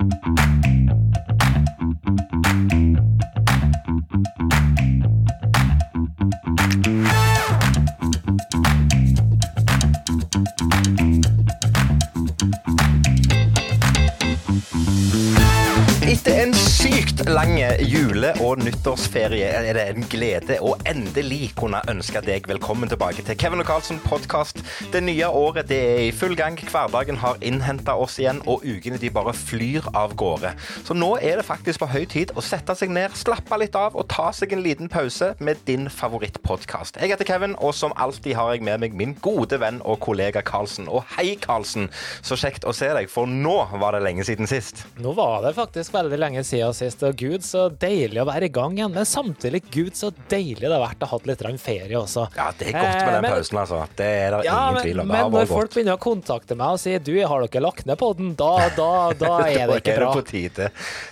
Thank you. Jule- og nyttårsferie er det en glede å endelig kunne ønske deg velkommen tilbake til Kevin og Carlsen podkast. Det nye året det er i full gang. Hverdagen har innhenta oss igjen, og ukene de bare flyr av gårde. Så nå er det faktisk på høy tid å sette seg ned, slappe litt av og ta seg en liten pause med din favorittpodkast. Jeg heter Kevin, og som alltid har jeg med meg min gode venn og kollega Carlsen. Og hei, Carlsen. Så kjekt å se deg, for nå var det lenge siden sist. Nå var det faktisk veldig lenge siden sist, og gud, så deilig å være i gang igjen. Men samtidig, gud, så deilig det har vært å ha litt ferie også. Ja, det er godt med Eh, den eh, pausen, altså. Det er det Ja, ingen men, tvil om. Det men når folk godt. begynner å kontakte meg og si du, har dere lagt ned podden, da, da, da er det ikke bra. det på.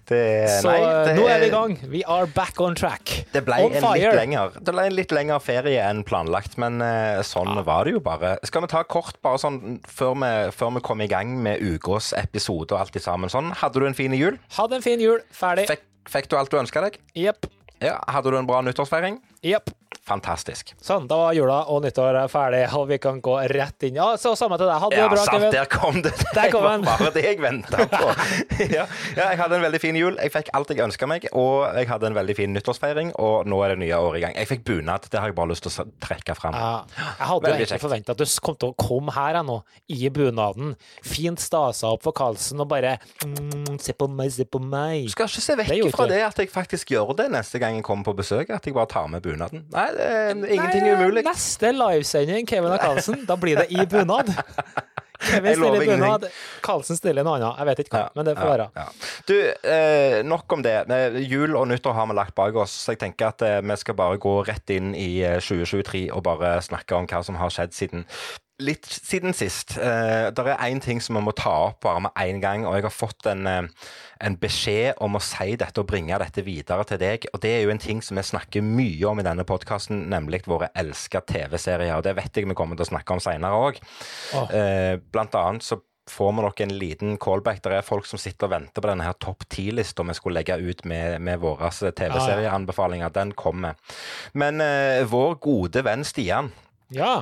Det er, Så nei, det er, nå er vi i gang. We are back on track. Det ble, on en fire. litt lengre, det ble en litt lengre ferie enn planlagt, men eh, sånn var det jo bare. Skal vi ta kort, bare sånn før vi, før vi kom i gang med ukas episode og alt i sammen sånn. Hadde du en fin jul? Hadde en fin jul. Ferdig. Fikk, fikk du alt du ønska deg? Jepp. Ja. Hadde du en bra nyttårsfeiring? Jepp. Fantastisk. Sånn, da var jula og nyttår ferdig, og vi kan gå rett inn. Ja, så samme til deg. Hadde du Ja, det bra, sant, Kevin? der kom det. Det var bare det jeg venta på. ja. ja, jeg hadde en veldig fin jul. Jeg fikk alt jeg ønska meg, og jeg hadde en veldig fin nyttårsfeiring, og nå er det nye året i gang. Jeg fikk bunad. Det har jeg bare lyst til å trekke fram. Ja, jeg hadde Veldig egentlig forventa at du kom til å komme her nå, i bunaden, fint stasa opp for Karlsen og bare mm, Se på meg, se på meg. Du skal ikke se vekk fra det at jeg faktisk gjør det neste gang jeg kommer på besøk. At jeg bare tar med bunaden. Nei, er, ingenting er umulig. Neste livesending, Kevin og Karlsen, da blir det i bunad. Kevin stiller i bunad. Karlsen stiller noe annet. Jeg vet ikke hva, men det får ja, være. ja. Du, eh, nok om det. Eh, Jul og nyttår har vi lagt bak oss, så jeg tenker at eh, vi skal bare gå rett inn i eh, 2023 og bare snakke om hva som har skjedd siden Litt siden sist. Uh, det er én ting som vi må ta opp bare med en gang, og jeg har fått en, uh, en beskjed om å si dette og bringe dette videre til deg. Og det er jo en ting som vi snakker mye om i denne podkasten, nemlig våre elska TV-serier. Og det vet jeg vi kommer til å snakke om seinere òg. Eh, blant annet så får vi nok en liten callback. Det er folk som sitter og venter på denne her topp ti-lista vi skulle legge ut med, med våre TV-serieanbefalinger. Den kommer. Men eh, vår gode venn Stian, Ja.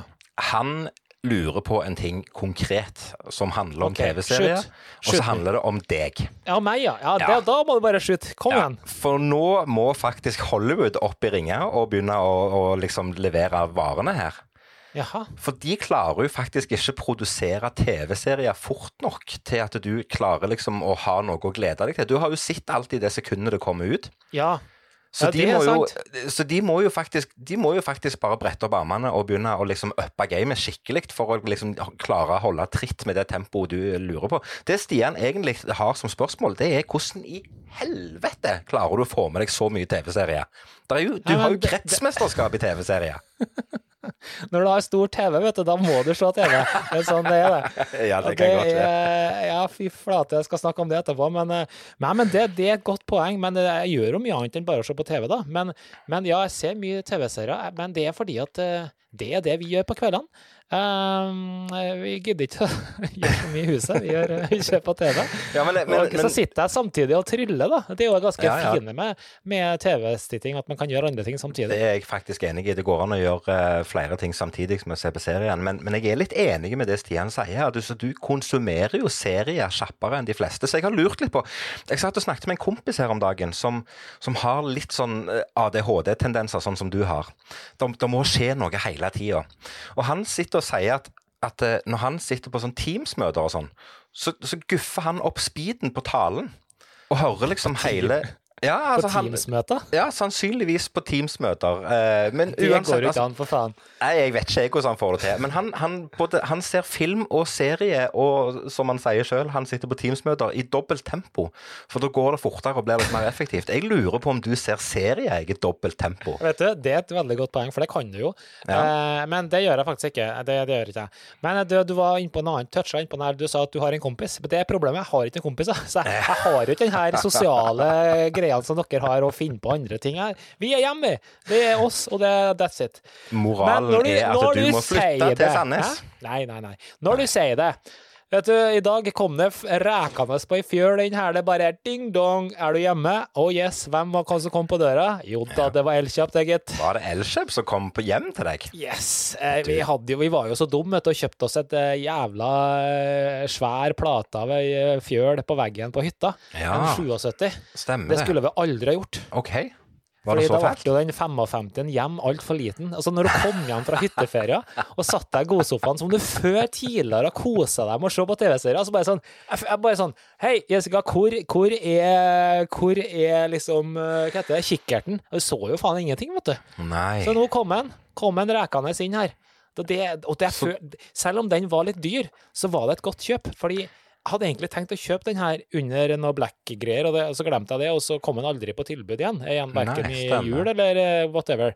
han lurer på en ting konkret som handler om okay. TV-serier. Og så handler det om deg. ja, meg, ja. ja, det, Ja. Da må du bare skyte. Kom Ja, igjen. for nå må faktisk Hollywood opp i ringa og begynne å, å liksom levere varene her. Jaha. For de klarer jo faktisk ikke produsere TV-serier fort nok til at du klarer liksom å ha noe å glede deg til. Du har jo sett alt i det sekundet det kommer ut. Ja. Så, Ja, de, må jo, så de, må jo faktisk, de må jo faktisk bare brette opp armene og begynne å liksom uppe gamet skikkelig for å liksom klare å holde tritt med det tempoet du lurer på. Det Stian egentlig har som spørsmål, det er hvordan i helvete klarer du å få med deg så mye TV-serier? Er Du har jo kretsmesterskap i TV-serier. Når du har stor TV, vet du, da må du se TV. Det er sånn det er, det. Ja, det kan godt være. er- Ja, fy flate, jeg skal snakke om det etterpå. Men, eh, nei, men det, det er et godt poeng. Men eh, jeg gjør jo mye annet enn bare å se på TV, da. Men, men ja, jeg ser mye TV-serier. Men det er fordi at eh, det er det vi gjør på kveldene. Um, vi gidder ikke å gjøre så mye i huset. Vi, gjør, vi ser på TV. Ja, men, men, og så sitter jeg samtidig og tryller, da. Det er jo ganske Ja, ja. fine med, med TV-stitting, at man kan gjøre andre ting samtidig. Det er jeg faktisk enig i. Det går an å gjøre eh, flere ting samtidig som å se på serien. Men, men jeg er litt enig med det Stian sier. Du, så du konsumerer jo serier kjappere enn de fleste. Så jeg har lurt litt på Jeg satt og snakket med en kompis her om dagen som, som har litt sånn eh, ADHD-tendenser, sånn som du har. Det, det må skje noe hele tida. Og han sitter og sier at at eh, når han sitter på sånn Teams-møter og sånn, så, så guffer han opp speeden på talen. Og hører liksom hele ja, altså på Teams-møter. ja, sannsynligvis på Teams-møter. Eh, men Det uansett går jo ikke altså, an, for faen. Nei, jeg vet ikke jeg hvordan han får det til. Men han, han, både, han ser film og serie, og som han sier sjøl, han sitter på Teams-møter i dobbelt tempo. For da går det fortere og blir litt mer effektivt. Jeg lurer på om du ser serie jeg, i dobbelt tempo. Vet du, Det er et veldig godt poeng, for det kan du jo. Ja. Eh, men det gjør jeg faktisk ikke. Det, det gjør ikke jeg. Men du, du var inne på en annen toucha innpå den her. Du sa at du har en kompis. Men det er problemet, jeg har ikke en kompis. Så jeg, jeg har jo ikke den her sosiale greia som dere har, å finne på andre ting her. Vi er hjemme. Det er oss, og det er that's it. Moralen er at du, du må flytte til Sandnes. Nei, nei, nei. Når du sier det, Vet du, I dag kom det rekende på ei fjøl, den her. Det bare er ding-dong, er du hjemme? Oh yes, hvem var hva som kom på døra? Jo da, det var Elkjøp, det, gitt. Var det Elkjøp som kom på hjem til deg? Yes. Eh, vi, jo, vi var jo så dumme vet du, og kjøpte oss et eh, jævla eh, svær plate av ei eh, fjøl på veggen på hytta. Ja. En 77. Stemmer Det det. skulle vi aldri ha gjort. OK. Var det så da fælt? ble den 55 hjem altfor liten. Altså Når du kom hjem fra hytteferie og satt deg i godsofaen som du før tidligere har kosa deg med å se på TV-serier, så bare sånn jeg, bare sånn Hei, Jessica, hvor, hvor, er, hvor er liksom eh, Hva heter det? Kikkerten? Du så jo faen ingenting, vet du. Nei. Så nå kom en Kom en rekende inn her. Det, og det selv om den var litt dyr, så var det et godt kjøp. Fordi hadde egentlig tenkt å kjøpe den her under noe black-greier, og, det- og så glemte jeg det, og så kom den aldri på tilbud igjen. igjen Verken i jul eller eh, whatever.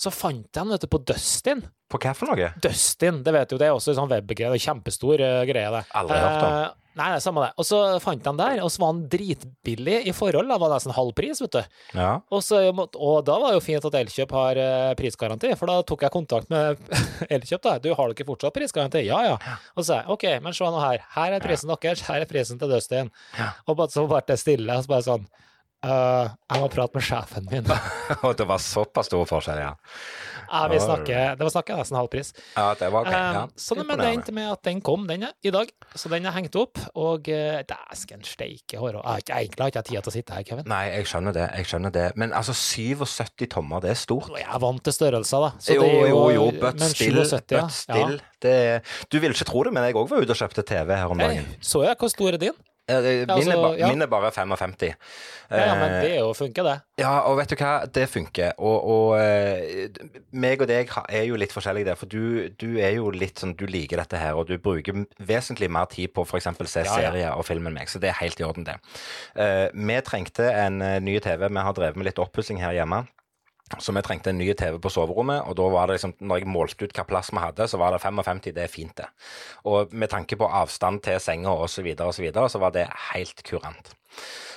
Så fant jeg den vet du, på Dustin. På hva for noe? Dustin, det vet du, det er også en sånn web-greie, kjempestor uh, greie, det. Aldri hørt om. Eh, Nei, det er samme det. Og så fant den der, og så var den dritbillig i forhold, da var nesten halv pris, vet du. Ja. Og, så, og da var det jo fint at Elkjøp har eh, prisgaranti, for da tok jeg kontakt med Elkjøp. da. Du, har dere fortsatt prisgaranti? Ja, ja. Og så sa jeg OK, men se nå her. Her er prisen deres, her er prisen til Dustin. Ja. Og så ble det stille. Og så bare sånn «Øh, Jeg må prate med sjefen min. Og det var såpass stor forskjell, ja. Ja, vi snakker, det var snakker nesten halv pris. Ja, det var okay, Ja. Eh, så det, endte med at den kom den i dag. Så den er hengt opp. Og uh, dæsken steike hår. Jeg har Egentlig ikke tid til å sitte her, Kevin. Nei, jeg skjønner det. jeg skjønner det. Men altså, 77 tommer, det er stort. Jeg er vant til størrelser, da. Så jo, det er jo, jo, but still. 77, ja. But still. Det, du vil ikke tro det, men jeg òg var ute og kjøpte TV her om dagen. Hey, så jeg hvor stor er din? Eh, Min, altså, er ba, ja. min er bare 55. Ja, ja, men Eh, det jo funker, det. Ja, og vet du hva, det funker. Og, og eh, meg og deg er jo litt forskjellige der, for du, du er jo litt sånn, du liker dette her, og du bruker vesentlig mer tid på f.eks. se Ja, serier og film enn meg, så det er helt i orden, det. Eh, vi trengte en eh, ny TV. Vi har drevet med litt oppussing her hjemme. Så vi trengte en ny TV på soverommet, og da var det liksom, når jeg målte ut hva plass vi hadde, så var det 55, det er fint det. Og med tanke på avstand til senga og så videre og så videre, så var det helt kurant.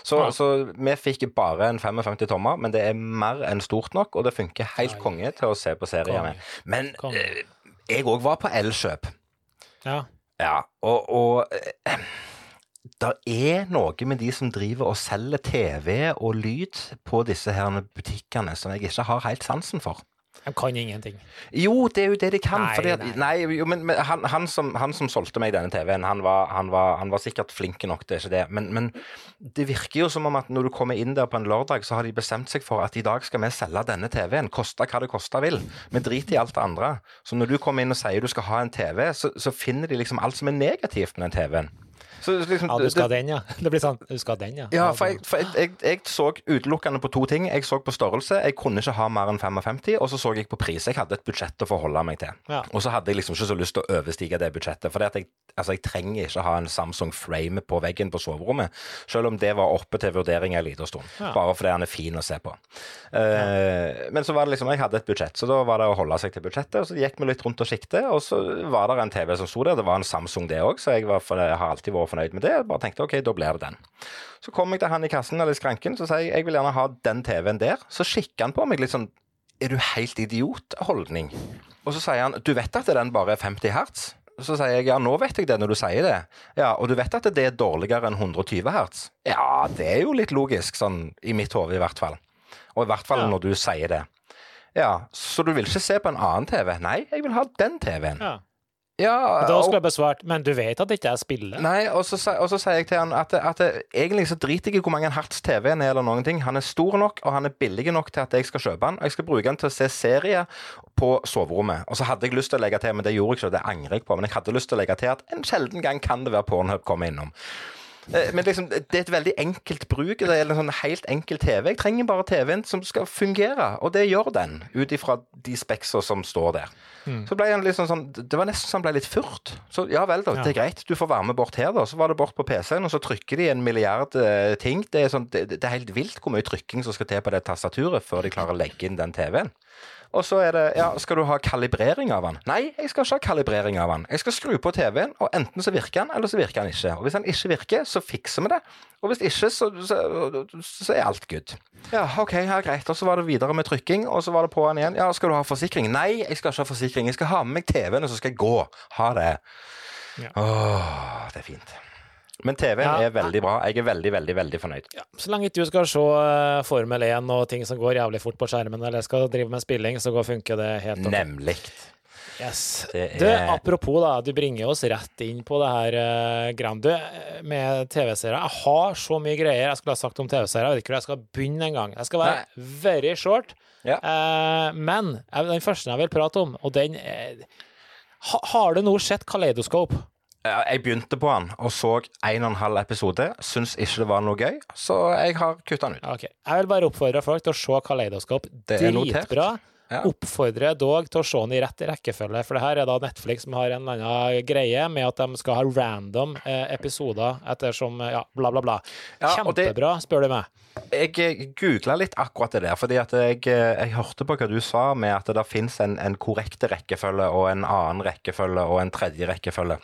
Så, Ja. så vi fikk bare en 55 tommer, men det er mer enn stort nok, og det funker helt Nei. konge til å se på serier med. Men eh, jeg òg var på Elkjøp. Ja. Ja, og, og eh, det er noe med de som driver og selger TV og lyd på disse her butikkene som jeg ikke har helt sansen for. De kan ingenting. Jo, det er jo det de kan. Nei, fordi nei. nei, jo, men, men han, han, som, han som solgte meg denne TV-en, han var, han, han var sikkert flink nok, det er ikke det. Men, men det virker jo som om at når du kommer inn der på en lørdag, så har de bestemt seg for at i dag skal vi selge denne TV-en, koste hva det koste vil. Vi driter i alt det andre. Så når du kommer inn og sier du skal ha en TV, så, så finner de liksom alt som er negativt med den TV-en. Så liksom, Ja, du skal ha det- den, ja. Det blir sånn, du skal ha den, ja. ja, for, jeg, for jeg, jeg, jeg så utelukkende på to ting. Jeg så på størrelse. Jeg kunne ikke ha mer enn 55, og så så jeg på pris. Jeg hadde et budsjett å forholde meg til. Ja. Og så hadde jeg liksom ikke så lyst til å overstige det budsjettet. For jeg, altså, jeg trenger ikke ha en Samsung Frame på veggen på soverommet, selv om det var oppe til vurdering en liten stund. Ja. Bare fordi han er fin å se på. Eh, Men så var det liksom, jeg hadde et budsjett, så da var det å holde seg til budsjettet. Og så gikk vi litt rundt og sikte, og så var det en TV som sto der. Det var en Samsung det òg, så jeg, var, jeg har alltid vært fornøyd med det. Jeg bare tenkte OK, da blir det den. Så kom jeg til han i kassen eller i skranken, så sier jeg jeg vil gjerne ha den TV-en der. Så kikker han på meg litt sånn Er du helt idiot-holdning? Og så sier han Du vet at den bare er 50 hertz? Så sier jeg ja, nå vet jeg det når du sier det. Ja, Og du vet at det er dårligere enn 120 hertz? Ja, det er jo litt logisk, sånn i mitt hode i hvert fall. Og i hvert fall Ja. når du sier det. Ja, Så du vil ikke se på en annen TV? Nei, jeg vil ha den TV-en. Ja. Ja, da skulle jeg besvart, men du vet at det ikke er spillet? Nei, og så, og så sier jeg til han at, at egentlig så driter jeg i hvor mange hertz TV-en er eller noen ting. Han er stor nok, og han er billig nok til at jeg skal kjøpe han. Og jeg skal bruke han til å se serie på soverommet. Og så hadde jeg lyst til å legge til, men det gjorde jeg ikke, det angrer jeg på, men jeg hadde lyst til å legge til at en sjelden gang kan det være Pornhub kommer innom. Eh, Men liksom, det er et veldig enkelt bruk. Det er en sånn helt enkel TV. Jeg trenger bare TV-en som skal fungere, og det gjør den, ut ifra de speksa som står der. Så ble han liksom sånn, Det var nesten så han ble litt furt. Så ja vel, da. Ja. Det er greit. Du får være med bort her, da. Så var det bort på PC-en, og så trykker de en milliard uh, ting. Det er, sånn, det, det er helt vilt hvor mye trykking som skal til på det tastaturet før de klarer å legge inn den TV-en. Og så er det Ja, skal du ha kalibrering av den? Nei, jeg skal ikke ha kalibrering av den. Jeg skal skru på TV-en, og enten så virker den, eller så virker den ikke. Og hvis den ikke virker, så fikser vi det. Og hvis ikke, så, så, så er alt good. Ja, OK, ja, greit. Og så var det videre med trykking, og så var det på den igjen. Ja, skal du ha forsikring? Nei, jeg skal ikke ha forsikring. Jeg skal ha med meg TV-en, og så skal jeg gå. Ha det. Ja. Åh, det er fint. Men TV-en Ja. er veldig bra. Jeg er veldig, veldig veldig fornøyd. Ja, så lenge ikke du skal se eh, Formel 1 og ting som går jævlig fort på skjermen, eller skal drive med spilling, så går, funker det helt opp. Nemlig. Yes. Det Du, er- apropos, da, du bringer oss rett inn på det her uh, Grandu eh, med TV-serier. Jeg har så mye greier jeg skulle ha sagt om TV-serier. Jeg vet ikke hvor jeg skal begynne engang. Jeg skal være very short. Ja. Uh, men den første jeg vil prate om, og den eh, ha, Har du nå sett Kaleidoskop? Jeg begynte på den og så en og en halv episode. Syns ikke det var noe gøy, så jeg har kutta den ut. Okay. Jeg vil bare oppfordre folk til å se Kaleidoskop. Dritbra. Ja. Oppfordrer dog til å se den i rett rekkefølge, for det her er da Netflix som har en eller annen greie med at de skal ha random eh, episoder ettersom eh, Ja, bla, bla, bla. Ja, Kjempebra, det- spør du meg. Jeg googla litt akkurat det der, fordi at jeg, eh, jeg hørte på hva du sa med at det finnes en, en korrekte rekkefølge og en annen rekkefølge og en tredje rekkefølge.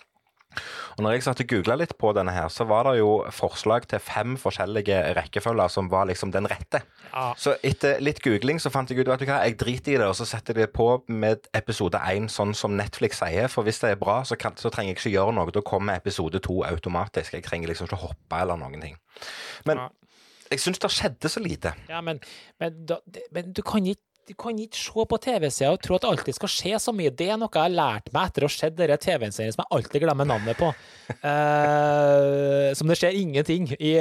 Og når jeg satt og googla litt på denne her, så var det jo forslag til fem forskjellige rekkefølger som var liksom den rette. Ja. Så etter litt googling så fant jeg ut hva, jeg driter i det, og så setter jeg det på med episode én, sånn som Netflix sier. For hvis det er bra, så, kan, så trenger jeg ikke gjøre noe. Da kommer episode to automatisk. Jeg trenger liksom ikke hoppe eller noen ting. Men Ja. jeg syns det skjedde så lite. Ja, men, men, da, men du kan ikke du kan ikke se på TV-sida og tro at det alltid skal skje så mye. Det er noe jeg har lært meg etter å ha sett denne TV-serien som jeg alltid glemmer navnet på. Eh, som det skjer ingenting i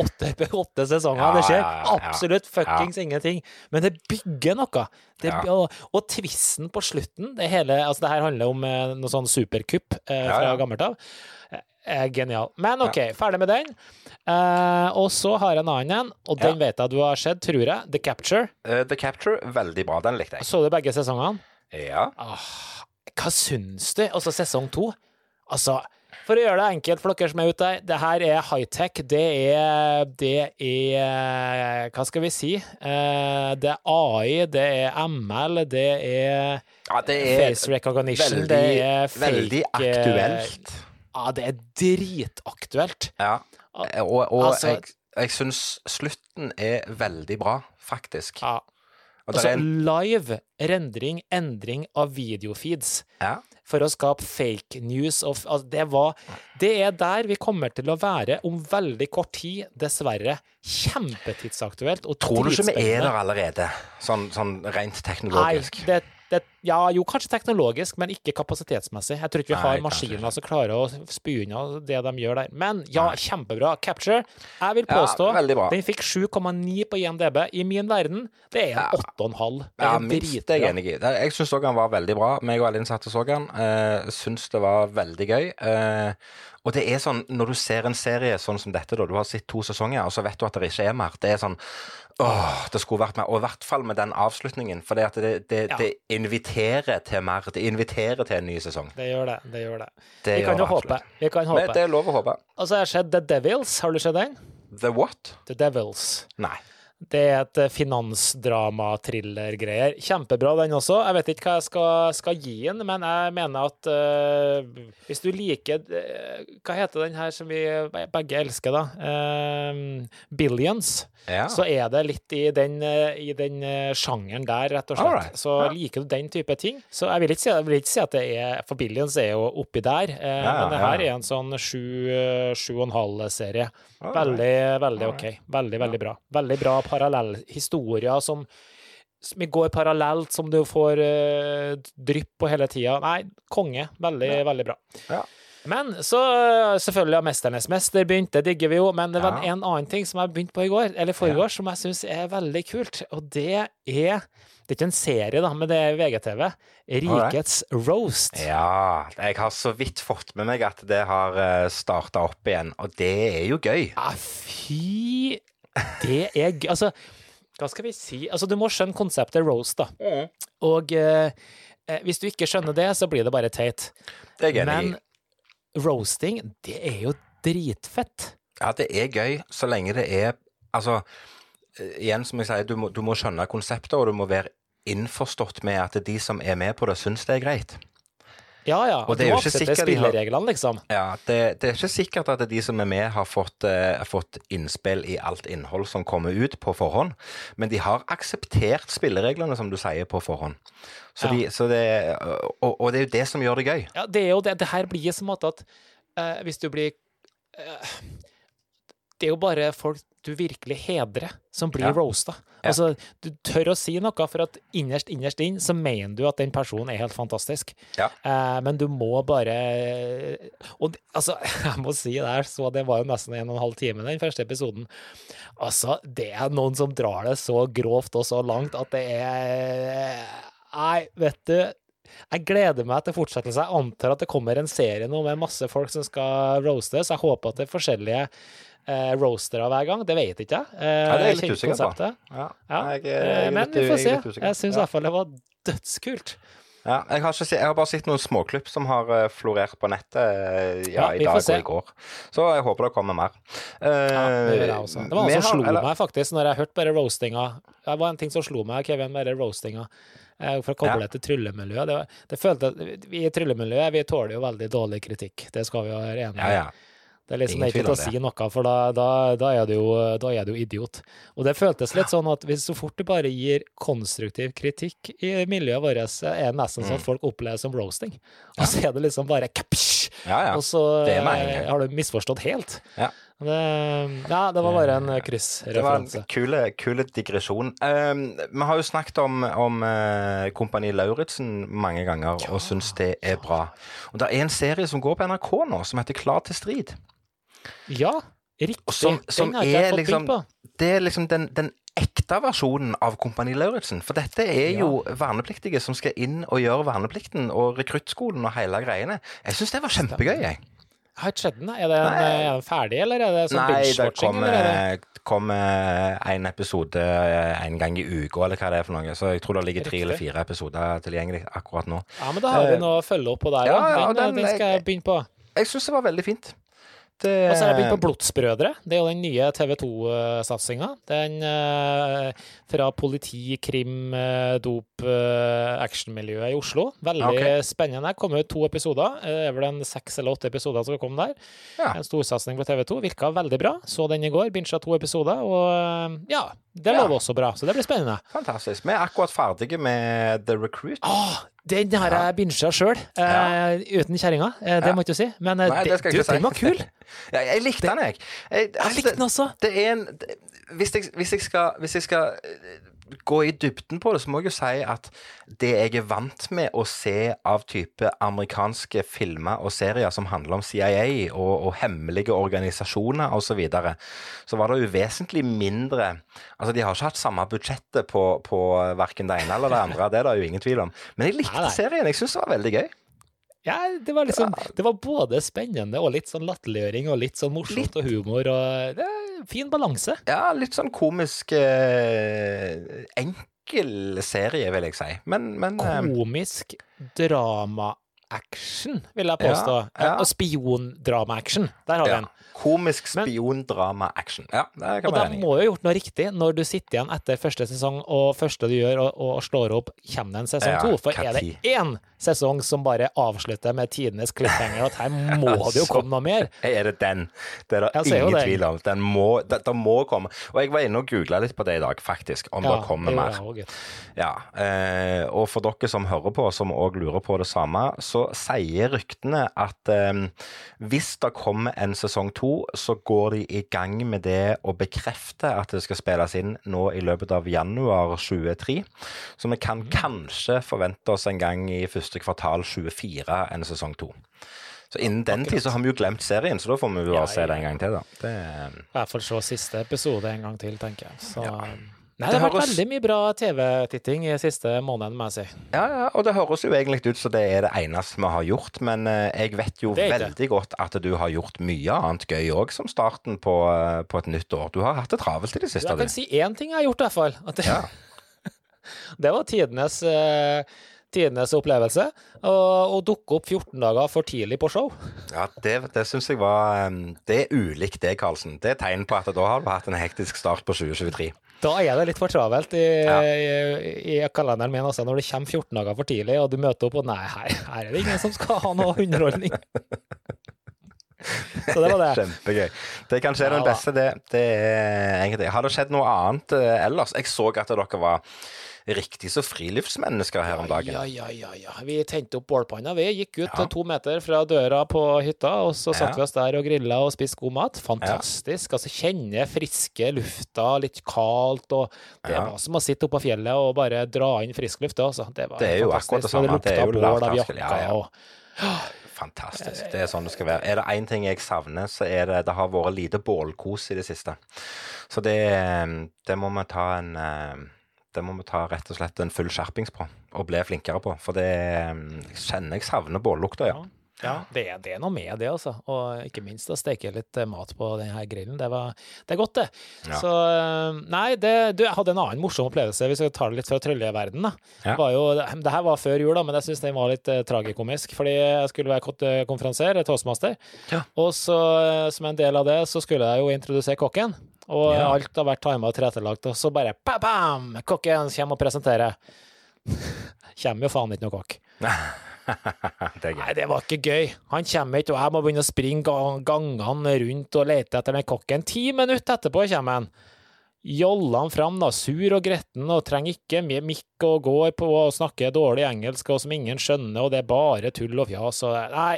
åtte, åtte sesonger. Ja, det skjer ja, ja, ja. absolutt fuckings ingenting. Men det bygger noe. Det, Ja. og, og tvisten på slutten det, hele, altså det her handler om eh, noe sånn superkupp eh, Ja, fra ja. gammelt av. Er genial. Men OK, ferdig med den. Uh, og så har jeg en annen en, og den vet jeg du har sett, tror jeg. The Capture. Uh, The Capture, veldig bra. Den likte jeg. Så du begge sesongene? Ja. Hva syns du? Altså sesong to? Altså, for å gjøre det enkelt for dere som er ute der, det her er high-tech. Det er Det er Hva skal vi si? Eh, det er AI, det er ML, det er ja det er face recognition, veldig, det er fake veldig aktuelt. Ja, det er dritaktuelt. Ja. Og, og Altså- jeg, jeg syns slutten er veldig bra, faktisk. Ja. Altså en, live rendring, endring av videofeeds. ja. for å skape fake news. Og, altså, det, var, det er der vi kommer til å være om veldig kort tid, dessverre. Kjempetidsaktuelt og Tror du ikke vi er der allerede, sånn, sånn rent Nei, teknologisk? det, det, ja, jo, kanskje teknologisk, men ikke kapasitetsmessig. Jeg tror ikke vi har maskiner som klarer å spy unna det de gjør der. Men ja, Nei. kjempebra. Capture. Jeg vil påstå ja, den fikk 7,9 på IMDb. I min verden, det er en Ja. 8,5. Ja, minst er jeg enig i. Jeg syns òg han var veldig bra. Meg og Elin satt og så han. Uh, syns det var veldig gøy. Uh, og det er sånn, når du ser en serie sånn som dette, da, du har sett to sesonger, og så vet du at det ikke er mer, det er sånn Åh, det skulle vært mer. Og i hvert fall med den avslutningen. For det, det, det, Ja. det inviterer til mer. Det inviterer til en ny sesong. Det gjør det. det gjør det. Det Vi kan jo håpe. Vi kan Men håpe. det er lov å håpe. Og så har jeg sett The Devils. Har du sett den? The what? The Devils. Nei. Det er et eh, finansdrama-thriller-greier. Kjempebra, den også. Jeg vet ikke hva jeg skal, skal gi den, men jeg mener at uh, hvis du liker uh, Hva heter den her som vi begge elsker, da? Uh, Billions. Ja. Så er det litt i den, i den sjangeren der, rett og slett. Right. Så Ja. liker du den type ting. Så jeg vil ikke si, vil ikke si at det er For Billions er jo oppi der, Ja, men det her er en sånn sju, sju og en halv serie. Alright. Veldig, veldig OK. Veldig, veldig bra. Veldig bra parallellhistorier som som går parallelt, som du får uh, drypp på hele tida. Nei, konge. Veldig, veldig bra. Ja. Men så eh, selvfølgelig har 'Mesternes mester' begynt, det digger vi jo. Men det var Ja. en annen ting som jeg begynte på i går, eller forrige år, som jeg syns er veldig kult. Og det er Det er ikke en serie, da, men det er VGTV. Rikets Roast. Ja, jeg har så vidt fått med meg at det har starta opp igjen, og det er jo gøy. Ja, fy Det er gøy. Altså, hva skal vi si? Altså, du må skjønne konseptet roast, da. Og eh, eh, hvis du ikke skjønner det, så blir det bare teit. Det er gøy. Men roasting, det er jo dritfett. Ja, det er gøy så lenge det er Altså, eh, igjen som jeg sier, du må, du må skjønne konseptet, og du må være innforstått med at de som er med på det, syns det er greit. Ja, ja. Og det er jo ikke sikkert de har- spillereglene, liksom. Ja, det, det er ikke sikkert at de som er med, har fått, eh, fått innspill i alt innhold som kommer ut på forhånd, men de har akseptert spillereglene, som du sier, på forhånd. Så Ja. de, så det, og, og det er jo det som gjør det gøy. Ja, det er jo det. Det her blir som at, at eh, hvis du blir eh, Det er jo bare folk du virkelig hedrer, som blir Ja. roasta. Altså, du tør å si noe, for at innerst, innerst inn så mener du at den personen er helt fantastisk. Ja. Eh, men du må bare Og altså, jeg må si det her, så det var jo nesten en og en halv time, den første episoden. Altså, det er noen som drar det så grovt og så langt at det er Nei, vet du. Jeg gleder meg til fortsettelse. Jeg antar at det kommer en serie nå med masse folk som skal roastes. Jeg håper at det er forskjellige eh, roastere hver gang. Det vet ikke jeg. Eh, Ja, det er litt usikker på. Ja, Ja. Eh, Men vi får se. Jeg syns i hvert fall det var dødskult. Ja, jeg, har ikke, jeg har bare sett noen småklipp som har eh, florert på nettet eh, ja, i dag og i går. Så jeg håper det kommer mer. Ja, det Eh, også. Det var noe som slo eller- meg faktisk når jeg hørte bare roastinga. Det var en ting som slo meg, Kevin, bare det roastinga. For å koble Ja. det til tryllemiljøet. Det, det følte at Vi i tryllemiljøet vi tåler jo veldig dårlig kritikk. Det skal vi være enige Ja, ja. Det er liksom ikke til å si noe, for da, da, da, er du jo, da er du jo idiot. Og det føltes litt sånn at hvis så fort du bare gir konstruktiv kritikk i miljøet vårt, er det nesten Mm. sånn at folk opplever som roasting. Og så er det liksom bare kapsj! ja, ja. Og så eh, har du misforstått helt. Ja. Det, ja, det var bare en kryssreferanse. Det var en kule, kule digresjon. Um, vi har jo snakket om, om uh, Kompani Lauritzen mange ganger, og syns det er bra. Og Det er en serie som går på NRK nå, som heter Klar til strid. Ja, riktig. Som- som Den har jeg fått liksom- på. Det er liksom den, den ekte versjonen av Kompani Lauritzen. For dette er jo vernepliktige som skal inn og gjøre verneplikten, og rekruttskolen og hele greiene. Jeg syns det var kjempegøy, jeg. Jeg har ikke sett den. Er den, Nei. er den ferdig, eller er det sånn Nei, det kommer er kom en episode eh, en gang i uka, eller hva det er for noe. Så jeg tror det ligger tre eller fire episoder tilgjengelig akkurat nå. Ja, men da har vi Eh, noe å følge opp på der, ja, ja. ja, den- den skal jeg begynne på. Jeg syns det var veldig fint. Det, Og så har jeg begynt på Blodsbrødre. Det er jo den nye TV 2-satsinga. Den eh, fra politi, krim, eh, dop, eh, actionmiljøet i Oslo. Veldig okay. spennende. Det kommer ut to episoder. Eh, Det er vel en seks eller åtte episoder som kom der. Ja. En storsatsing på TV 2. Virka veldig bra. Så den i går. Bincha to episoder. Og eh, ja, det Ja. også bra. Så det blir spennende. Fantastisk. Vi er akkurat ferdige med The Recruit. Åh, den har jeg binsja sjøl, Ja. uten kjerringa. Eh, det må jeg ikke si. Men eh, Nei, det det, du, si. den var kul. Ja, jeg likte den, jeg. jeg Jeg likte den også. Det er en det- hvis, jeg, hvis, jeg skal, hvis jeg skal gå i dybden på det, så må jeg jo si at det jeg er vant med å se av type amerikanske filmer og serier som handler om CIA og, og hemmelige organisasjoner osv., så, videre, så var det uvesentlig mindre Altså, de har ikke hatt samme budsjettet på, på verken det ene eller det andre, det er det jo ingen tvil om. Men jeg likte serien. Jeg syns det var veldig gøy. Ja, det var liksom Det var både spennende og litt sånn latterliggjøring og litt sånn morsomt Litt. og humor og det Fin balanse. Ja, litt sånn komisk eh, Enkel serie, vil jeg si. Men, men eh, Komisk drama-action, vil jeg påstå. ja. Og spiondrama-action. Der har vi ja. den. Komisk spiondrama-action. Ja, det kan Og være de enig i. må jo ha gjort noe riktig når du sitter igjen etter første sesong, og første du gjør, og, og slår opp, kommer det en sesong Ja, to. For er det én sesong som bare avslutter med tidenes cliffhanger, at her må det jo komme noe mer Er det den? Det er det ingen tvil om. Den må, det, det må komme. Og jeg var inne og googla litt på det i dag, faktisk, om det kommer mer. Ja, eh, og for dere som hører på, som òg lurer på det samme, så sier ryktene at eh, hvis det kommer en sesong to, så går de i gang med det å bekrefte at det skal spilles inn nå i løpet av januar 23. Så vi kan kanskje forvente oss en gang i første kvartal 24 en sesong to. Så innen den tid så har vi jo glemt serien, så da får vi jo Ja, bare se det en gang til, da. Det, I hvert fall se siste episode en gang til, tenker jeg. Så, Ja. Nei, Det det har vært høres- veldig mye bra TV-titting i siste måneden, må jeg si. Ja, ja, og det høres jo egentlig ut som det er det eneste vi har gjort, men eh, jeg vet jo veldig godt at du har gjort mye annet gøy òg, som starten på, eh, på et nytt år. Du har hatt det travelt i det siste. Jeg kan si én ting jeg har gjort, i hvert fall. At det, Ja. det var tidenes, eh, tidenes opplevelse å dukke opp 14 dager for tidlig på show. Ja, det, det syns jeg var Det er ulikt det, Karlsen. Det er tegn på at da har du hatt en hektisk start på 2023. Da er det litt for travelt i, Ja. i, i kalenderen min også, når det kommer 14 dager for tidlig, og du møter opp og nei, her, her er det ingen som skal ha noe underholdning. Så det var det. Kjempegøy. Det kan kanskje Ja, den beste, det. det er egentlig Har det skjedd noe annet eh, ellers? Jeg så at dere var riktig så friluftsmennesker her om dagen. Ja, ja, ja, ja. Vi tente opp bålpanna. Vi gikk ut Ja. to meter fra døra på hytta, og så satte Ja. vi oss der og grilla og spiste god mat. Fantastisk. Altså kjenne friske lufta, litt kaldt, og det var som å sitte oppe på fjellet og bare dra inn frisk luft. Altså. Det var Det er jo fantastisk. akkurat det samme. Det er lukta bål av jakka. Ja, ja. og Fantastisk. Det er sånn det skal være. Er det én ting jeg savner, så er det det har vært lite bålkos i det siste. Så det, det må vi ta en eh, det må vi ta rett og slett en full skjerpings på, og bli flinkere på. For det jeg kjenner jeg savner bållukta, ja. Ja, det det er noe med det, altså. Og ikke minst å steke litt eh, mat på denne grillen. Det, var, det er godt, det. Ja. Så eh, Nei, det, du, jeg hadde en annen morsom opplevelse, hvis vi tar det litt fra trølleverdenen. Ja. Var jo, det her var før jul, da, men jeg syns den var litt eh, tragikomisk. Fordi jeg skulle være kont- konferansier, eh, toastmaster, Ja. og så eh, som en del av det, så skulle jeg jo introdusere kokken. Og Ja. alt har vært tima og tilrettelagt, og så bare bam, bam! Kokken kommer og presenterer. kommer jo faen ikke noe kokk. det. Nei, det var ikke gøy. Han kommer ikke, og jeg må begynne å springe ga- gangene rundt og lete etter den kokken. Ti minutter etterpå kommer han. Joller han fram, da, sur og gretten, og trenger ikke mye mikk og går på og snakker dårlig engelsk og som ingen skjønner, og det er bare tull og fjas og Nei,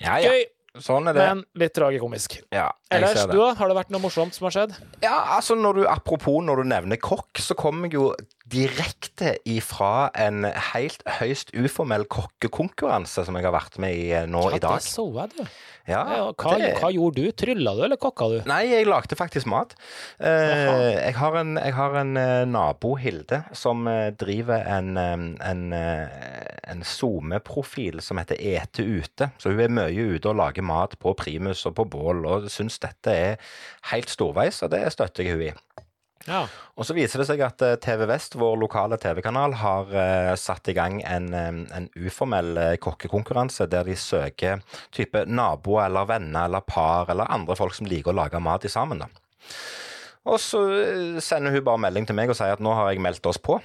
Ja, ja. gøy, Sånn er det. men litt tragikomisk. Ja, Ellers, du? Har det vært noe morsomt som har skjedd? Ja, altså når du, Apropos når du nevner kokk, så kommer jeg jo direkte ifra en helt høyst uformell kokkekonkurranse som jeg har vært med i eh, nå Ja, i dag. det så jeg, du. Ja, Ja, hva, det- hva gjorde du? Trylla du, eller kokka du? Nei, jeg lagde faktisk mat. Eh, jeg har en, jeg har en eh, nabo, Hilde, som eh, driver en, en, en SoMe-profil som heter Ete ute. Så hun er mye ute og lager mat på primus og på bål, og syns dette er helt storveis, og det støtter jeg hun i. Ja. Og så viser det seg at eh, TV Vest, vår lokale TV-kanal, har uh, satt i gang en, en uformell eh, kokkekonkurranse der de søker type naboer eller venner eller par eller andre folk som liker å lage mat sammen. da. Og så sender hun bare melding til meg og sier at nå har jeg meldt oss på.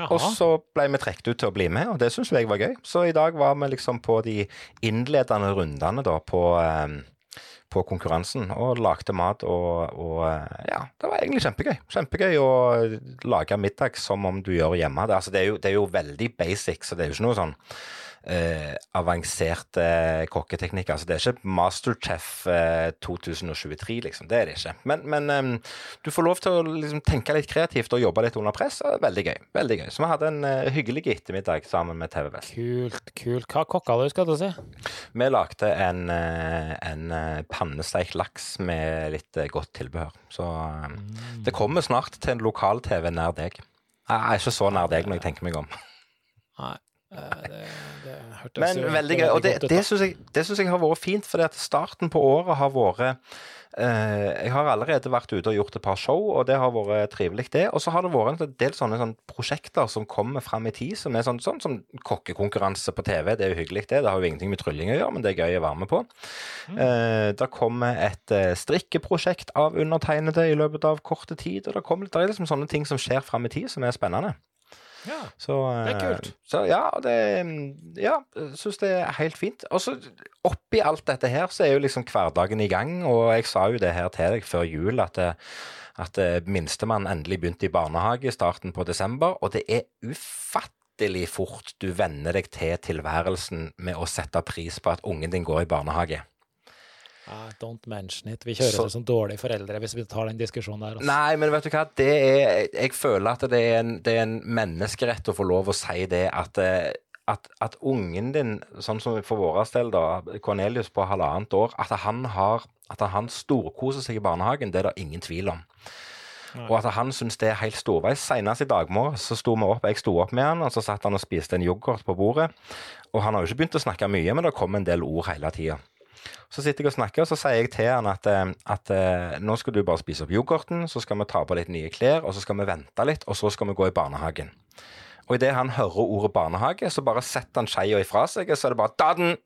Og så ble vi trukket ut til å bli med, og det syns jeg var gøy. Så i dag var vi liksom på de innledende rundene da på, eh, på konkurransen og lagde mat. Og, og eh, ja, det var egentlig kjempegøy. Kjempegøy å lage middag som om du gjør hjemme. Det, altså, det, er, jo, det er jo veldig basic, så det er jo ikke noe sånn eh, avanserte kokketeknikker. Altså, det er ikke Masterchef eh, 2023, liksom. Det er det ikke. Men, men eh, du får lov til å liksom, tenke litt kreativt og jobbe litt under press. og det er Veldig gøy. veldig gøy. Så vi hadde en eh, hyggelig ettermiddag sammen med TV Vest. Kult, kult. Hva kokka du, skal du si? Vi lagde en, eh, en eh, pannesteikt laks med litt godt tilbehør. Så mm. det kommer snart til en lokal-TV nær deg. Jeg er ikke så nær deg når jeg tenker meg om. Nei, det, det hørtes Men jo veldig gøy. Og det, det syns jeg, jeg har vært fint, at starten på året har vært eh, Jeg har allerede vært ute og gjort et par show, og det har vært trivelig, det. Og så har det vært en del sånne, sånne prosjekter som kommer fram i tid, som er sånn, sånn som kokkekonkurranse på TV. Det er jo hyggelig, det. Det har jo ingenting med trylling å gjøre, men det er gøy å være med på. Eh, det kommer et eh, strikkeprosjekt av undertegnede i løpet av korte tid, og det, kommer, det er liksom sånne ting som skjer fram i tid, som er spennende. Ja. Så, Det er eh, kult. Så ja, jeg det Ja, syns det er helt fint. Og så oppi alt dette her, så er jo liksom hverdagen i gang, og jeg sa jo det her til deg før jul, at det, at eh, minstemann endelig begynte i barnehage i starten på desember, og det er ufattelig fort du venner deg til tilværelsen med å sette pris på at ungen din går i barnehage. Ah, don't mention it. Vi kjører Så- ut som dårlige foreldre hvis vi tar den diskusjonen der. Altså. Nei, men vet du hva, det er Jeg føler at det er en, det er en menneskerett å få lov å si det at eh, at, at ungen din, sånn som for vår del, da, Cornelius på halvannet år, at han har at han storkoser seg i barnehagen, det er det ingen tvil om. Nei. Og at han syns det er helt storveis. Senest i dag morges så sto vi opp, jeg sto opp med han, og så satt han og spiste en yoghurt på bordet. Og han har jo ikke begynt å snakke mye, men det kom en del ord hele tida. Så sitter jeg og snakker, og så sier jeg til han at, eh, at eh, nå skal du bare spise opp yoghurten, så skal vi ta på litt nye klær, og så skal vi vente litt, og så skal vi gå i barnehagen. Og idet han hører ordet barnehage, så bare setter han skeia ifra seg, og så er det bare daden!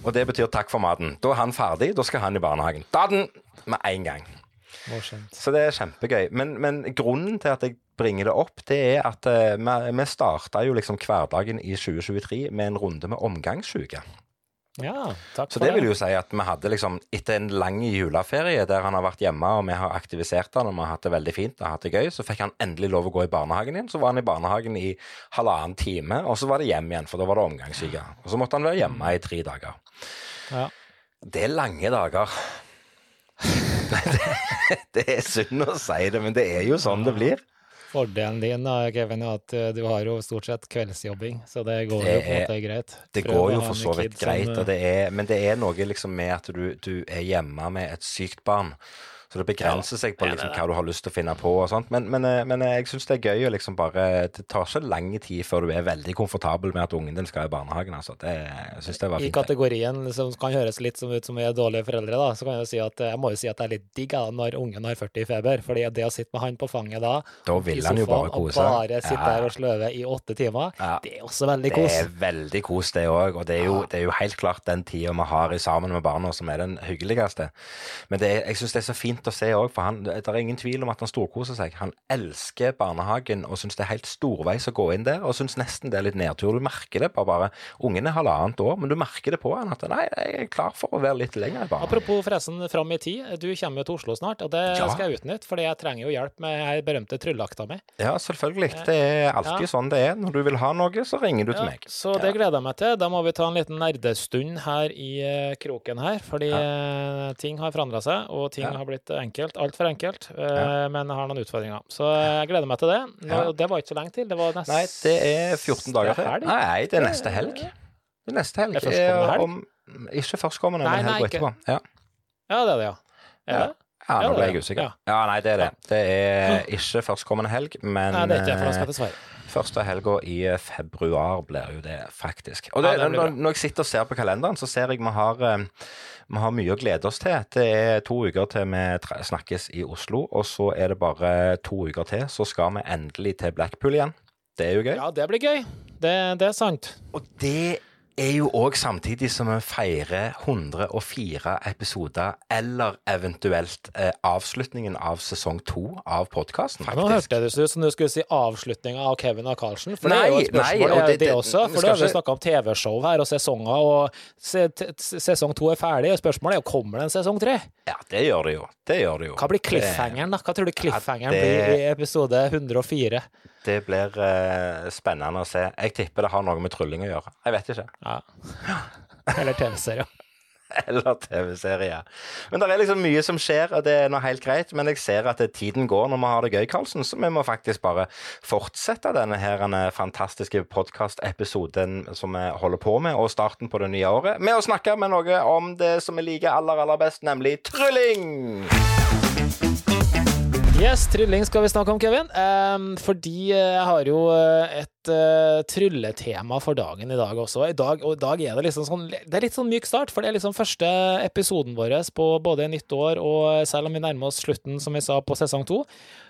Og det betyr takk for maten. Da er han ferdig, da skal han i barnehagen. Daden! Med en gang. Morsomt. Så det er kjempegøy. Men, men grunnen til at jeg bringer det opp, det er at uh, vi, vi starta jo liksom hverdagen i 2023 med en runde med omgangssyke. Ja, takk Så det vil jo si at vi hadde liksom, etter en lang juleferie der han har vært hjemme og vi har aktivisert han og vi har hatt det veldig fint og hatt det gøy, så fikk han endelig lov å gå i barnehagen igjen. Så var han i barnehagen i halvannen time, og så var det hjem igjen, for da var det omgangssyke. Og så måtte han være hjemme i tre dager. Ja. Det er lange dager. det, det er synd å si det, men det er jo sånn det blir. Fordelen din da, Kevin, er at eh, du har jo stort sett kveldsjobbing, så det går Det jo på en er- måte greit. Det Prøv går jo for så vidt greit, som, eh, det er, men det er noe liksom med at du, du er hjemme med et sykt barn. Så det begrenser seg på det liksom hva du har lyst til å finne på og sånt. Men, men, eh, men jeg syns det er gøy å liksom bare Det tar ikke lang tid før du er veldig komfortabel med at ungen din skal i barnehagen. Altså. Det, jeg synes det var fint. I kategorien som kan høres litt som ut som vi er dårlige foreldre, da, så kan jeg jo si at eh, jeg må jo si at det er litt digg da, når ungen har 40 i feber. fordi det å sitte med han på fanget da, Da i vil han jo bare kose. og bare sitte Ja. der og sløve i åtte timer, Ja. det er også veldig Det kos. er veldig kos, det òg. Og det er, jo, det er jo helt klart den tida vi har i sammen med barna som er den hyggeligste. Men det jeg syns det er så fint å se òg, for han, det er ingen tvil om at han storkoser seg. Han elsker barnehagen og syns det er helt storveis å gå inn der, og syns nesten det er litt nedtur. Du merker det på bare Ungen er halvannet år, men du merker det på han at nei, jeg er klar for å være litt lenger i barnehagen. Apropos forresten fram i tid, du kommer jo til Oslo snart, og det Ja. skal jeg utnytte, fordi jeg trenger jo hjelp med den berømte tryllakta mi. Ja, selvfølgelig. Det er alltid Ja. sånn det er. Når du vil ha noe, så ringer du til Ja, meg. så det gleder jeg meg til. Da må vi ta en liten nerdestund her i eh, kroken her, fordi eh, ting har forandra seg, og ting har blitt enkelt. Altfor enkelt, Ja. men jeg har noen utfordringer. Så jeg gleder meg til det. Nå, Ja. Det var ikke så lenge til. Det var neste Nei, det er 14 dager til. Nei, det er neste helg. Det er neste helg. Det er førstkommende helg? Om, ikke førstkommende, men helga etterpå. Ja. Ja, det er det, ja. Er Ja. det? Ja, nå ble er jeg usikker. Ja. Nei, det er det. Det er ikke førstkommende helg, men Nei, det er ikke for da skal eh, til Sverige. Første helga i eh, februar blir jo det, faktisk. Og det, Ja, det når, når jeg sitter og ser på kalenderen, så ser jeg vi har, eh, vi har mye å glede oss til. Det er to uker til vi snakkes i Oslo, og så er det bare to uker til, så skal vi endelig til Blackpool igjen. Det er jo gøy. Ja, det blir gøy. Det, det er sant. Og det er jo òg samtidig som vi feirer 104 episoder, eller eventuelt eh, avslutningen av sesong to av podkasten, Nå hørte det ut som du skulle si avslutninga av Kevin og Carlsen, for det er jo et spørsmål, nei, og det, det- det også. For da har vi snakka om TV-show her og sesonger, og sesong to er ferdig, og spørsmålet er jo kommer det en sesong tre? Ja, det gjør det jo. Det gjør det jo. Hva blir cliffhangeren, da? Hva tror du cliffhangeren Ja, det- blir i episode 104? Det blir uh, spennende å se. Jeg tipper det har noe med trylling å gjøre. Jeg vet ikke. Ja. Eller TV-serier. Eller TV-serier. Men det er liksom mye som skjer, og det er nå helt greit. Men jeg ser at tiden går når vi har det gøy, Karlsen, så vi må faktisk bare fortsette denne her fantastiske fantastiske podkastepisoden som vi holder på med, og starten på det nye året, med å snakke med noe om det som vi liker aller, aller best, nemlig trylling! Yes, trylling skal vi snakke om, Kevin. Um, fordi eh, jeg har jo eh, et uh, trylletema for dagen i dag også. I dag, og i dag er det liksom sånn Det er litt sånn myk start, for det er liksom første episoden vår på både nytt år og selv om vi nærmer oss slutten, som vi sa, på sesong to,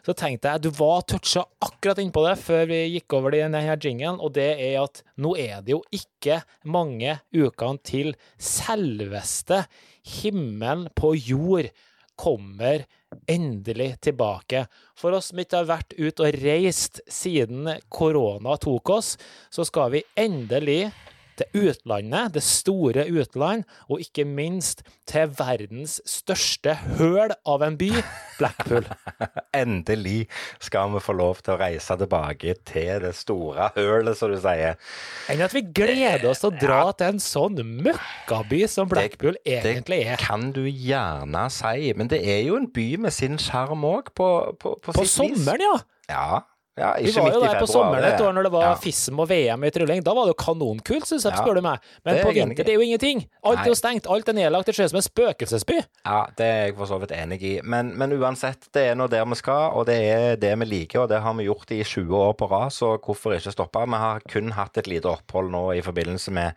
så tenkte jeg du var toucha akkurat innpå det før vi gikk over i her jinglen, og det er at nå er det jo ikke mange ukene til selveste himmelen på jord kommer endelig tilbake. For oss som ikke har vært ute og reist siden korona tok oss, så skal vi endelig til utlandet, det store utland, og ikke minst til verdens største høl av en by, Blackpool. Endelig skal vi få lov til å reise tilbake til det store hølet, som du sier. Enn at vi gleder oss til å dra til en sånn møkkaby som Blackpool egentlig er. Det kan du gjerne si, men det er jo en by med sin sjarm òg, på, på, på, På sitt vis. sommeren, ja. Ja. Ja Vi ikke var midt jo i der på sommeren et år når det var ja. FISM og VM i trylling. Da var det jo kanonkult, syns jeg, spør du meg. Men det på vinter det er jo ingenting. Alt er jo stengt. Alt er nedlagt. Det ser ut som en spøkelsesby. Ja, det er jeg for så vidt enig i. Men, men uansett, det er nå der vi skal, og det er det vi liker, og det har vi gjort i 20 år på rad, så hvorfor ikke stoppe? Vi har kun hatt et lite opphold nå i forbindelse med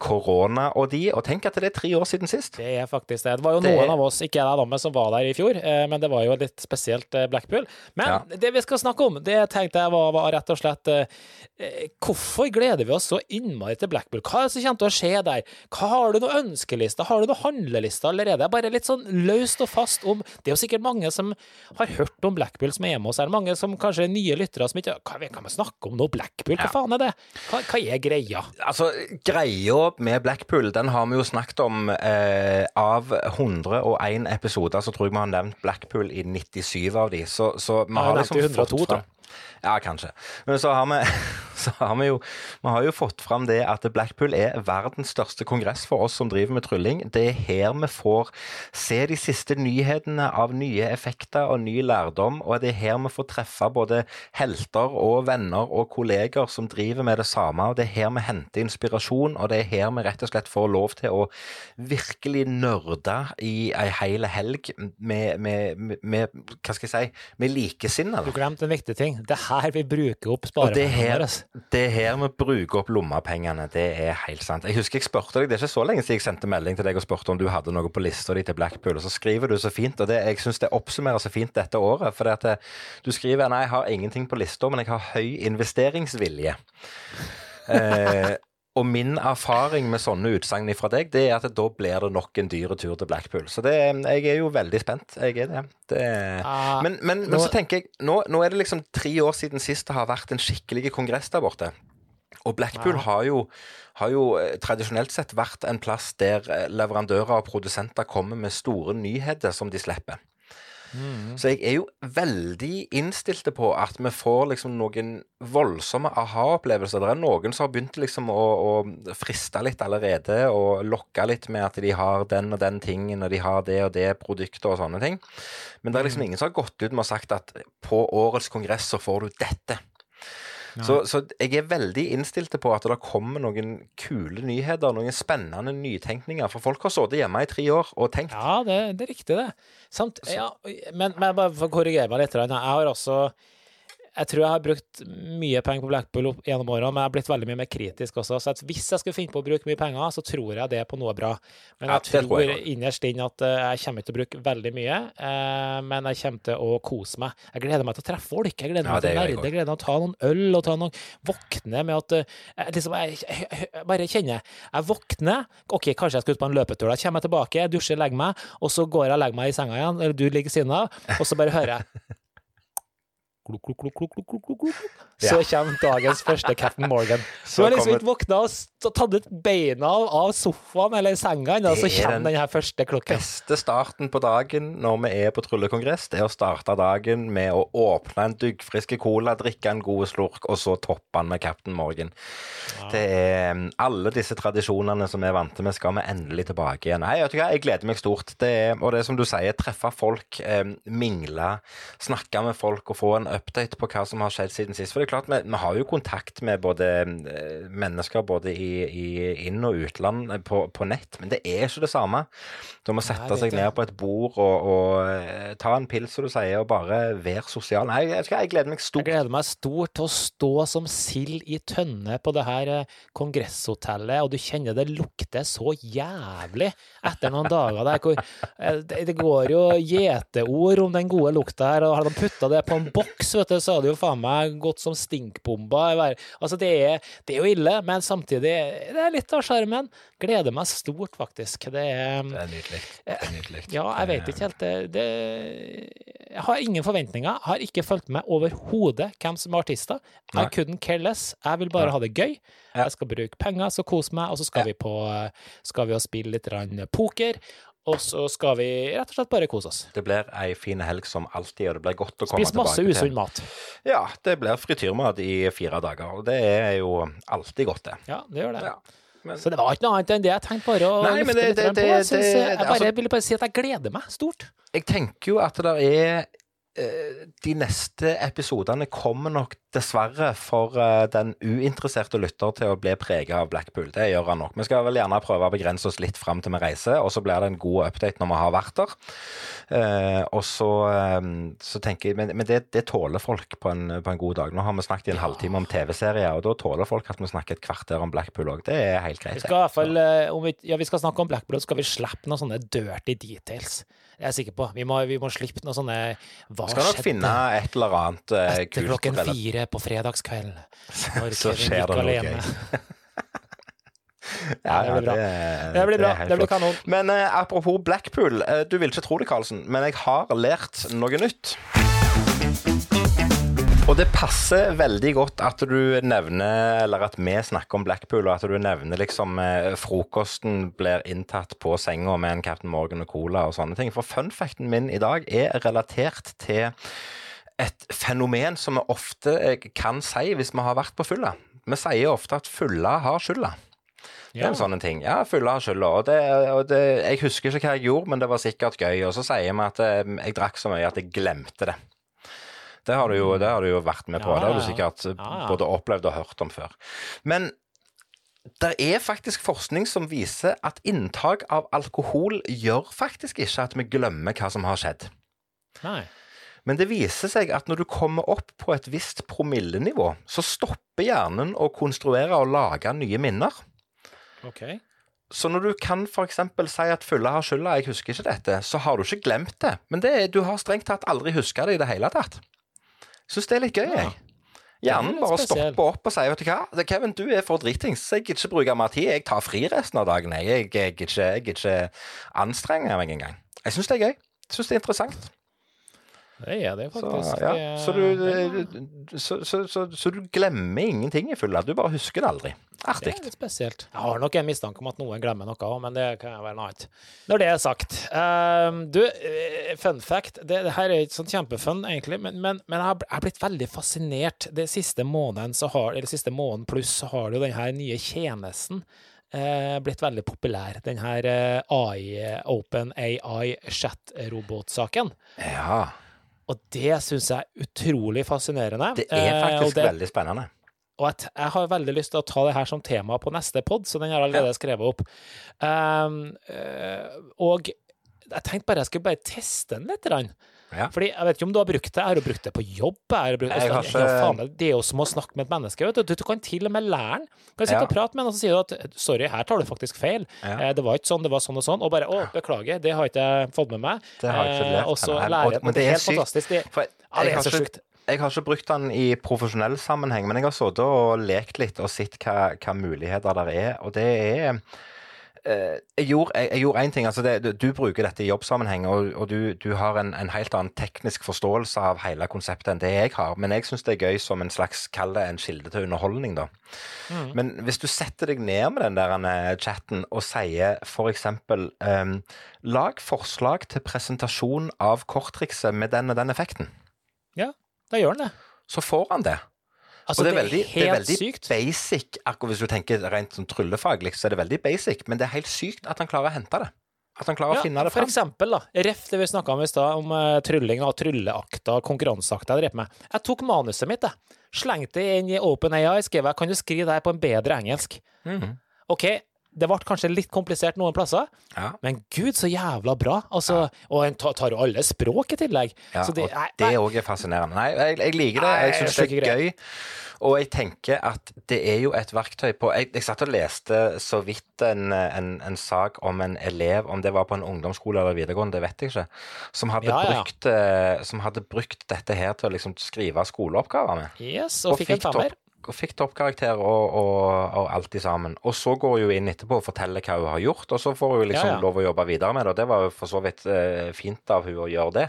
korona og de, og tenk at det er tre år siden sist. Det er faktisk det. Det var jo Det noen av oss, ikke jeg da, men som var der i fjor, eh, men det var jo litt spesielt eh, Blackpool. Men Ja. det vi skal snakke om, det er tenkte jeg var, var rett og slett eh, eh, Hvorfor gleder vi oss så innmari til Blackpool? Hva er det som kommer til å skje der? Hva Har du noen ønskelister? Har du noen handlelister allerede? Bare litt sånn løst og fast om Det er jo sikkert mange som har hørt om Blackpool som er hjemme hos her. Mange som kanskje er nye lyttere som ikke Hva kan vi snakke om nå? Blackpool? Hva Ja. faen er det? Hva, hva er greia? Altså, Greia med Blackpool den har vi jo snakket om eh, av 101 episoder. Så tror jeg vi har nevnt Blackpool i 97 av de. Så, så vi har liksom 102 fått fram Ja, kanskje. Men så har vi, så har vi jo Vi har jo fått fram det at Blackpool er verdens største kongress for oss som driver med trylling. Det er her vi får se de siste nyhetene av nye effekter og ny lærdom. Og det er her vi får treffe både helter og venner og kolleger som driver med det samme. og Det er her vi henter inspirasjon, og det er her vi rett og slett får lov til å virkelig nørde i ei hel helg med, med, med, med Hva skal jeg si? Med likesinnede. Du glemte en viktig ting. Det er her vi bruker opp sparepengene våre. det er her vi bruker opp lommepengene. Det er helt sant. Jeg husker jeg spurte deg, Det er ikke så lenge siden jeg sendte melding til deg og spurte om du hadde noe på lista di til Blackpool. Og så skriver du så fint, og det, jeg syns det oppsummerer så fint dette året. For det at du skriver nei, jeg har ingenting på lista, men jeg har høy investeringsvilje. Eh, og min erfaring med sånne utsagn fra deg, det er at da blir det nok en dyr tur til Blackpool. Så det, jeg er jo veldig spent. Jeg er det. det Ah, men, men, men så tenker jeg, nå, nå er det liksom tre år siden sist det har vært en skikkelig kongress der borte. Og Blackpool Ja. har jo, har jo eh, tradisjonelt sett vært en plass der eh, leverandører og produsenter kommer med store nyheter som de slipper. Mm. Så jeg er jo veldig innstilt på at vi får liksom noen voldsomme aha-opplevelser. Det er noen som har begynt liksom å, å friste litt allerede, og lokke litt med at de har den og den tingen, og de har det og det produktet og sånne ting. Men det er liksom ingen som har gått ut med og sagt at på årets kongress så får du dette. Så, så jeg er veldig innstilt på at det kommer noen kule nyheter, noen spennende nytenkninger. For folk har sittet hjemme i tre år og tenkt. Ja, det, det er riktig, det. Samt, ja, men, men bare for å korrigere meg litt. Jeg har også jeg tror jeg har brukt mye penger på Blackpool gjennom årene, men jeg har blitt veldig mye mer kritisk også. Så hvis jeg skulle finne på å bruke mye penger, så tror jeg det på noe bra. Men jeg ja, tror, innerst inne at eh, jeg kommer til å bruke veldig mye, eh, men jeg kommer til å kose meg. Jeg gleder meg til å treffe folk. Jeg gleder Ja, meg til å nerde. Jeg gleder meg til å ta noen øl og ta noen Våkne med at eh, jeg, liksom, jeg, jeg, jeg bare kjenner Jeg våkner. OK, kanskje jeg skal ut på en løpetur. Da kommer jeg tilbake, dusjer, legger meg, og så går jeg og legger meg i senga igjen, eller du ligger ved siden av, og så bare hører jeg Kluk, kluk, kluk, kluk, kluk, kluk, kluk. Så kommer dagens første Captain Morgan. Du Så har liksom ikke våkna og tatt ut beina av, sofaen eller senga ennå, så er kommer den her første klokken. Beste starten på dagen når vi er på tryllekongress, det er å starte dagen med å åpne en duggfrisk cola, drikke en god slurk, og så toppe den med Captain Morgan. Det er mm, Alle disse tradisjonene som vi er vant med, skal vi endelig tilbake igjen. Nei, vet du hva, jeg gleder meg stort. Det er, og det er som du sier, treffe folk, eh, mingle, snakke med folk og få en update på hva som har skjedd siden sist. For det er klart, vi, vi har jo kontakt med både eh, mennesker både i, i inn- og utland eh, på, på nett, men det er ikke det samme. Du må sette Nei, seg ned på et bord og, og eh, ta en pils, som du sier, og bare være sosial. Nei, jeg, jeg gleder meg stort. Jeg gleder meg stort til å stå som sild i tønne på det her kongresshotellet, og du kjenner det lukter så jævlig etter noen dager der hvor det, det går jo gjeteord om den gode lukta her, og har de putta det på en boks, vet du, så hadde jo faen meg gått som stinkbomber. Altså, det er, det er jo ille, men samtidig det er litt av sjarmen. Gleder meg stort, faktisk. Det er Det er nydelig. Det er nydelig. ja, jeg vet ikke helt. Det, det Jeg har ingen forventninger. Har ikke fulgt med overhodet hvem som er artister. I couldn't care less. Jeg vil bare ha det gøy. Jeg skal bruke penger, så kos meg, og så skal vi på Skal vi og spille litt poker. Og så skal vi rett og slett bare kose oss. Det blir ei fin helg som alltid, og det blir godt å komme tilbake til. Spis masse usunn mat. Ja, det blir frityrmat i fire dager, og det er jo alltid godt, det. Ja, det gjør det. Ja. Men, Så det var ikke noe annet enn det jeg tenkte bare å Nei, løfte det- litt det- på. Jeg, synes, jeg bare, altså- ville bare si at jeg gleder meg stort. jeg tenker jo at det er eh, De neste episodene kommer nok dessverre for eh, den uinteresserte lytter til å bli preget av Blackpool. Det gjør han nok. Vi skal vel gjerne prøve å begrense oss litt fram til vi reiser, og så blir det en god update når vi har vært der. Eh, og så, eh, så tenker jeg Men, men det, det tåler folk på en, på en god dag. Nå har vi snakket i en halvtime om TV-serier, og da tåler folk at vi snakker et kvarter om Blackpool òg. Det er helt greit. Vi skal i hvert fall, eh, om vi, ja, vi skal snakke om Blackblood, skal vi slippe noen sånne dirty details. Det er jeg sikker på. Vi må, vi må slippe noen sånne Hva Skal nok finne et eller annet Etter kult. klokken relat- fire på fredagskveld. Når Så Kevin skjer gikk alene. gøy. Ja, det blir bra. Det blir bra. Det blir kanon. Men uh, apropos Blackpool, Uh, du vil ikke tro det, Karlsen, men jeg har lært noe nytt. Og det passer veldig godt at du nevner, eller at vi snakker om Blackpool, og at du nevner liksom eh, frokosten blir inntatt på senga med en Captain Morgan og cola og sånne ting. For funfacten min i dag er relatert til et fenomen som vi ofte eh, kan si hvis vi har vært på fylla. Vi sier ofte at fylla har skylda. Det er en sånn ting. Ja, fylla har skylda. Og, det, og det, jeg husker ikke hva jeg gjorde, men det var sikkert gøy. Og så sier vi at eh, jeg drakk så mye at jeg glemte det. Det har du jo, det har du jo vært med på. Ja, det har du sikkert ja. både opplevd og hørt om før. Men det er faktisk forskning som viser at inntak av alkohol gjør faktisk ikke at vi glemmer hva som har skjedd. Nei. Men det viser seg at når du kommer opp på et visst promillenivå, så stopper hjernen å konstruere og lage nye minner. OK. Så når du kan f.eks. si at fylla har skylda, jeg husker ikke dette, så har du ikke glemt det. Men det, du har strengt tatt aldri huska det i det hele tatt. Syns det er litt gøy, jeg. Hjernen bare spesiell. stopper opp og sier vet du hva, Kevin, du er for dritings, jeg gidder ikke bruke mer tid. Jeg tar fri resten av dagen. Jeg, gidder ikke, jeg ikke anstrenge meg engang. Jeg syns det er gøy. Jeg syns det er interessant. Det er det Så, ja. Så, du, så, så, så, så du glemmer ingenting i fylla. Du bare husker det aldri. Det er litt spesielt. Jeg har nok en mistanke om at noen glemmer noe òg, men det kan være noe annet. Når det er sagt um, Du, eh, fun fact. Det, det her er ikke sånn kjempefun, egentlig, men, men, men jeg har- blitt veldig fascinert. Det siste måneden, så har, eller siste måneden pluss, så har jo den her nye tjenesten eh, blitt veldig populær. Den her eh, AI, Open AI-chat-robotsaken. Ja. Og det syns jeg er utrolig fascinerende. Det er Eh, faktisk det- veldig spennende. og jeg, jeg har veldig lyst til å ta det her som tema på neste pod, så den har jeg allerede skrevet opp. Um, og jeg tenkte bare jeg skulle bare teste den litt. Ja. Fordi Jeg vet ikke om du har brukt det. Jeg har jo brukt det på jobb. Jeg har brukt, Jeg er jo faen det er jo som å snakke med et menneske. Vet du. Du, kan til og med lære den. Du kan sitte Ja. og prate med den, og så sier du at 'sorry, her tar du faktisk feil'. Ja. Eh, det var ikke sånn, det var sånn og sånn. Og bare 'å, beklager, det har ikke jeg fått med meg'. Det har jeg ikke Eh, lært og så lærer jeg men det. er helt sykt. fantastisk. Det, For ja, det jeg er har så sjukt. Jeg har ikke brukt den i profesjonell sammenheng, men jeg har sittet og lekt litt og sett hva, hva muligheter der er. Og det er Jeg gjorde jeg, gjorde én ting. altså det, du, bruker dette i jobbsammenheng, og, og du, du har en, en helt annen teknisk forståelse av hele konseptet enn det jeg har. Men jeg syns det er gøy som en slags, kall det en kilde til underholdning, da. Mm. Men hvis du setter deg ned med den der eh, chatten og sier f.eks. Um, lag forslag til presentasjon av korttrikset med den og den effekten, Da gjør den det. så får han det. Altså, det er, veldig, det er veldig sykt. basic. Akkurat hvis du tenker rent sånn tryllefaglig, så er det veldig basic, men det er helt sykt at han klarer å hente det. At han klarer å finne det for fram. eksempel, da. Ref det vi snakka om i stad, om uh, trylling og trylleakter, konkurranseakter jeg drev med. Jeg tok manuset mitt, jeg. Slengte det inn i OpenAI, skrev jeg kan du skrive det her på en bedre engelsk. Mhm. OK, det ble kanskje litt komplisert noen plasser, Ja. men gud, så jævla bra. Altså, Og en tar jo alle språk i tillegg. Ja, så det, og nei, det òg er fascinerende. Nei, jeg, jeg liker det. Jeg syns det er gøy. Og jeg tenker at det er jo et verktøy på Jeg, jeg satt og leste så vidt en, en, en sak om en elev, om det var på en ungdomsskole eller videregående, det vet jeg ikke, som hadde, Ja, ja. Brukt, eh, som hadde brukt dette her til å liksom skrive skoleoppgaver med. yes, og, fikk en femmer. Og fikk toppkarakter og, og, og alt i sammen. Og så går hun jo inn etterpå og forteller hva hun har gjort, og så får hun liksom Ja, ja. lov å jobbe videre med det, og det var jo for så vidt eh, fint av hun å gjøre det.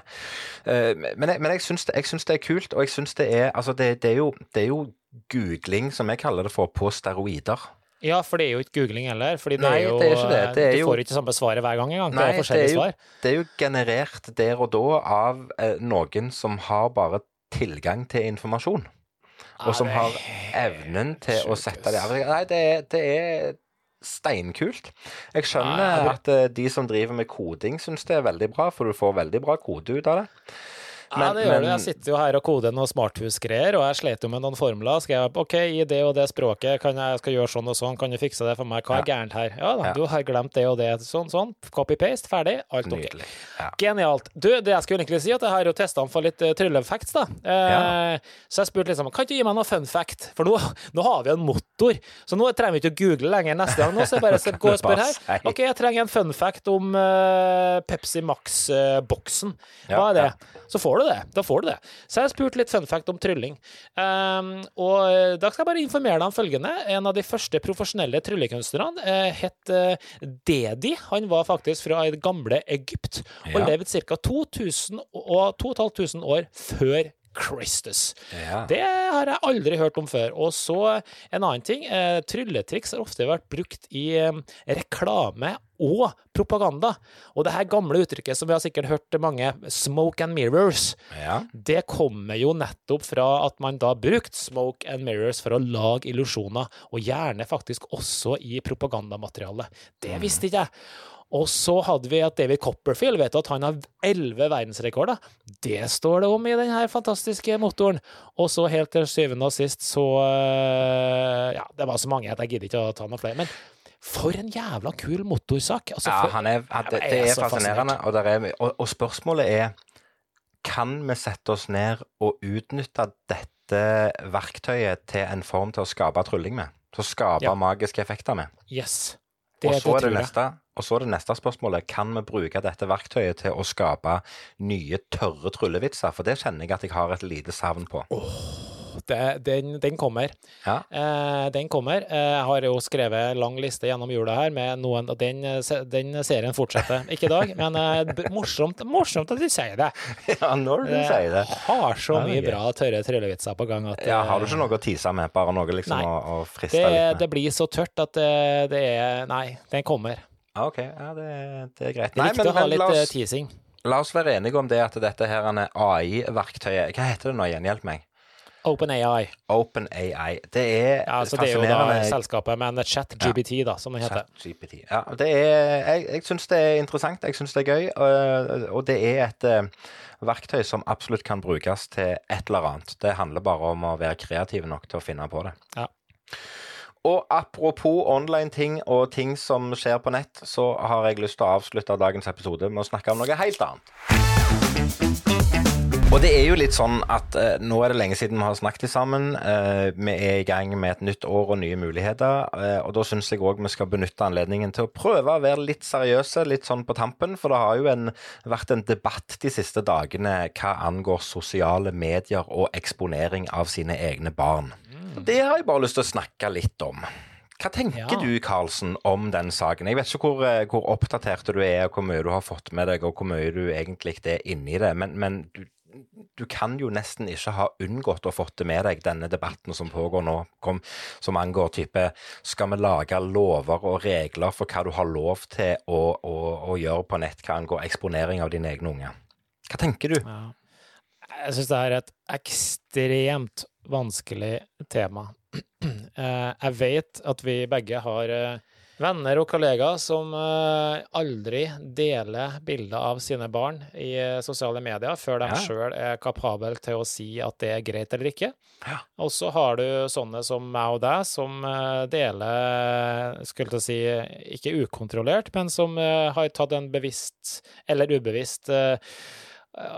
Eh, men men jeg syns det, jeg syns det er kult, og jeg syns det er Altså, det, det, er jo, det er jo googling, som jeg kaller det for, på steroider. Ja, for det er jo ikke googling heller. Fordi det Nei, er jo, det er ikke det. Det er du jo- får ikke samme svaret hver gang engang. Det er forskjellige det er jo- svar. Det er jo generert der og da av eh, noen som har bare tilgang til informasjon. Og som har evnen til å sette det ass. Nei, det er, det er steinkult. Jeg skjønner at eh, de som driver med koding, syns det er veldig bra, for du får veldig bra kode ut av det. Ja, Men- det gjør det. men- Jeg sitter jo her og koder noen smarthusgreier, og jeg slet jo med noen formler. Skal jeg OK, i det og det språket, kan jeg skal gjøre sånn og sånn, kan du fikse det for meg? Hva er gærent her? Ja da, Ja. du har glemt det og det. Sånn, sånn. Copy-paste, ferdig. Alt ok. Ja. Genialt. Du, det jeg skulle egentlig si, at jeg har jo testa den for litt uh, tryllefacts, da. Eh, Så jeg spurte liksom Kan du gi meg noe fun fact? For nå, nå har vi en motor, så nå trenger vi ikke å google lenger neste gang. Nå så jeg bare skal gå og spørre her. OK, jeg trenger en fun fact om uh, Pepsi Max-boksen. Ja, Hva er det? ja. Så får får du det. Da får du det. Så jeg har spurt litt fun fact om trylling. Um, og eh, da skal jeg bare informere deg om følgende. En av de første profesjonelle tryllekunstnerne uh, het uh, Dedi. Han var faktisk fra det gamle Egypt og Ja. levde ca. 2000 og 2500 år før Christus. Ja. Det har jeg aldri hørt om før. Og så en annen ting. Eh, trylletriks har ofte vært brukt i eh, reklame og propaganda. Og det her gamle uttrykket som vi har sikkert hørt mange, 'smoke and mirrors', ja. det kommer jo nettopp fra at man da brukte smoke and mirrors for å lage illusjoner, og gjerne faktisk også i propagandamateriale. Det visste ikke jeg. Og så hadde vi at David Copperfield vet du at han har elleve verdensrekorder. Det står det om i den her fantastiske motoren. Og så helt til syvende og sist så øh, Ja, det var så mange at jeg gidder ikke å ta noen flere. Men for en jævla kul motorsak. Altså, ja for, han er, han, det, det er er fascinerende. Og, er, og, og spørsmålet er Kan vi sette oss ned og utnytte dette verktøyet til en form til å skape trylling med? Til å skape Ja. magiske effekter med? Yes. Og så, er det neste, og så er det neste spørsmålet Kan vi bruke dette verktøyet til å skape nye, tørre tryllevitser? For det kjenner jeg at jeg har et lite savn på. Det, den, den kommer. Ja. Eh, den kommer. Eh, jeg har jo skrevet lang liste gjennom jula her med noen Og den, eh, den serien fortsetter. Ikke i dag, men eh, morsomt, morsomt at du sier det. ja, når du Jeg sier det. har så mye bra tørre tryllevitser på gang at Ja, har du eh, ikke noe å tise med? Bare noe liksom Nei. å, å friste det, litt med? det blir så tørt at det, det er Nei, den kommer. OK, ja, det, det er greit. Det er Nei, viktig men, å ha litt eh, oss, teasing. la oss være enige om det at dette her er AI-verktøyet Hva heter det nå igjen? Hjelp meg. OpenAI. OpenAI. Det er Ja, altså det er jo da selskapet, men ChatGPT, da, som det heter. ChatGPT. Ja, det er, jeg jeg syns det er interessant, jeg syns det er gøy. Og, og det er et eh, verktøy som absolutt kan brukes til et eller annet. Det handler bare om å være kreativ nok til å finne på det. Ja. Og apropos online ting og ting som skjer på nett, så har jeg lyst til å avslutte dagens episode med å snakke om noe helt annet. Og det er jo litt sånn at eh, nå er det lenge siden vi har snakket sammen. Eh, vi er i gang med et nytt år og nye muligheter. Eh, og da syns jeg òg vi skal benytte anledningen til å prøve å være litt seriøse, litt sånn på tampen. For det har jo en, vært en debatt de siste dagene hva angår sosiale medier og eksponering av sine egne barn. Det har jeg bare lyst til å snakke litt om. Hva tenker Ja. du, Karlsen, om den saken? Jeg vet ikke hvor, eh, hvor oppdatert du er, og hvor mye du har fått med deg, og hvor mye du egentlig er inni det, men, men du, du kan jo nesten ikke ha unngått å fått det med deg, denne debatten som pågår nå, som angår type Skal vi lage lover og regler for hva du har lov til å, å, å gjøre på nett, hva angår eksponering av dine egne unge? Hva tenker du? Ja. Jeg syns det er et ekstremt vanskelig tema. Eh, Jeg vet at vi begge har eh, venner og kollegaer som eh, aldri deler bilder av sine barn i eh, sosiale medier før de Ja. sjøl er kapable til å si at det er greit eller ikke. Ja. Og så har du sånne som meg og deg, som eh, deler, skulle til å si, ikke ukontrollert, men som har tatt en bevisst eller ubevisst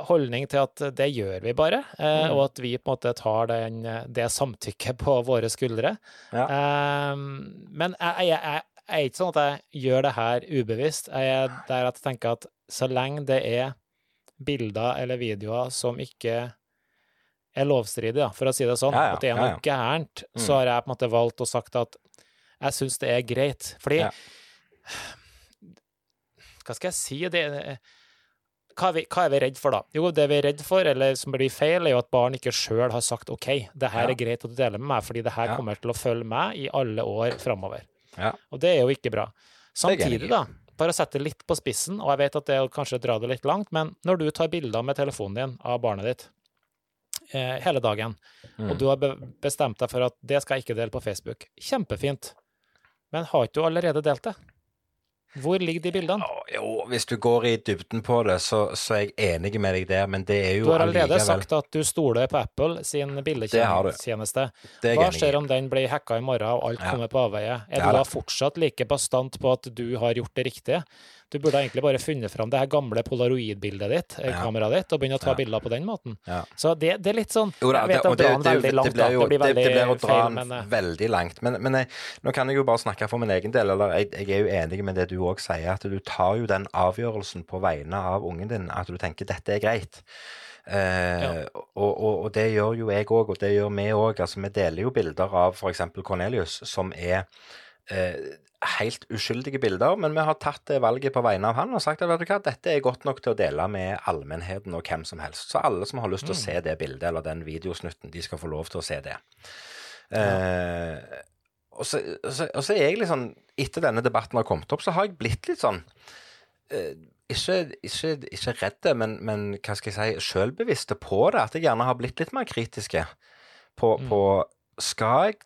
holdning til at det gjør vi bare, eh, Mm. og at vi på en måte tar den, det samtykket på våre skuldre. Ja. Men jeg, jeg, jeg er ikke sånn at jeg gjør det her ubevisst. Jeg er der at jeg tenker at så lenge det er bilder eller videoer som ikke er lovstridige, for å si det sånn, Ja, ja, at det er noe ja. gærent, Mm. så har jeg på en måte valgt og sagt at jeg syns det er greit. Fordi. Hva skal jeg si? Det, hva, er vi, hva er vi redd for, da? Jo, det vi er redd for, eller som blir feil, er jo at barn ikke sjøl har sagt OK, det her er greit å dele med meg, fordi det her kommer til å følge meg i alle år framover. Ja. Og det er jo ikke bra. Samtidig, da, bare å sette det litt på spissen, og jeg vet at det er å kanskje dra det litt langt, men når du tar bilder med telefonen din av barnet ditt eh, hele dagen, Mm. og du har be bestemt deg for at det skal jeg ikke dele på Facebook, kjempefint, men har ikke du allerede delt det? Hvor ligger de bildene? Jo, hvis du går i dybden på det, så, så er jeg enig med deg der, men det er jo Du har allerede allikevel sagt at du stoler på Apple sin bildetjeneste. Hva skjer om den blir hacka i morgen og alt Ja. kommer på avveie? Er Ja du da fortsatt like bastant på at du har gjort det riktige? Du burde egentlig bare funnet fram det her gamle polaroid-bildet ditt, eh, Ja. kameraet ditt, og begynne å ta Ja. bilder på den måten. Ja. Så det, det er litt sånn Jeg vet at det, drar veldig langt, Det, blir jo- Det veldig det blir å dra feil, men eh, veldig langt. Men, men jeg, nå kan jeg jo bare snakke for min egen del. eller jeg, jeg er jo enig med det du òg sier, at du tar jo den avgjørelsen på vegne av ungen din, at du tenker dette er greit. Eh, og, og, og det gjør jo jeg òg, og det gjør vi òg. Altså, vi deler jo bilder av f.eks. Cornelius, som er eh, helt uskyldige bilder, men vi har tatt valget på vegne av han og sagt at vet du hva, dette er godt nok til å dele med allmennheten og hvem som helst. Så alle som har lyst til å se det bildet eller den videosnutten, de skal få lov til å se det. Eh, og, så, så, og så er jeg litt sånn Etter denne debatten har kommet opp, så har jeg blitt litt sånn eh, ikke, ikke, ikke redde, men, men hva skal jeg si, selvbevisste på det. At jeg gjerne har blitt litt mer kritiske på, på Skal jeg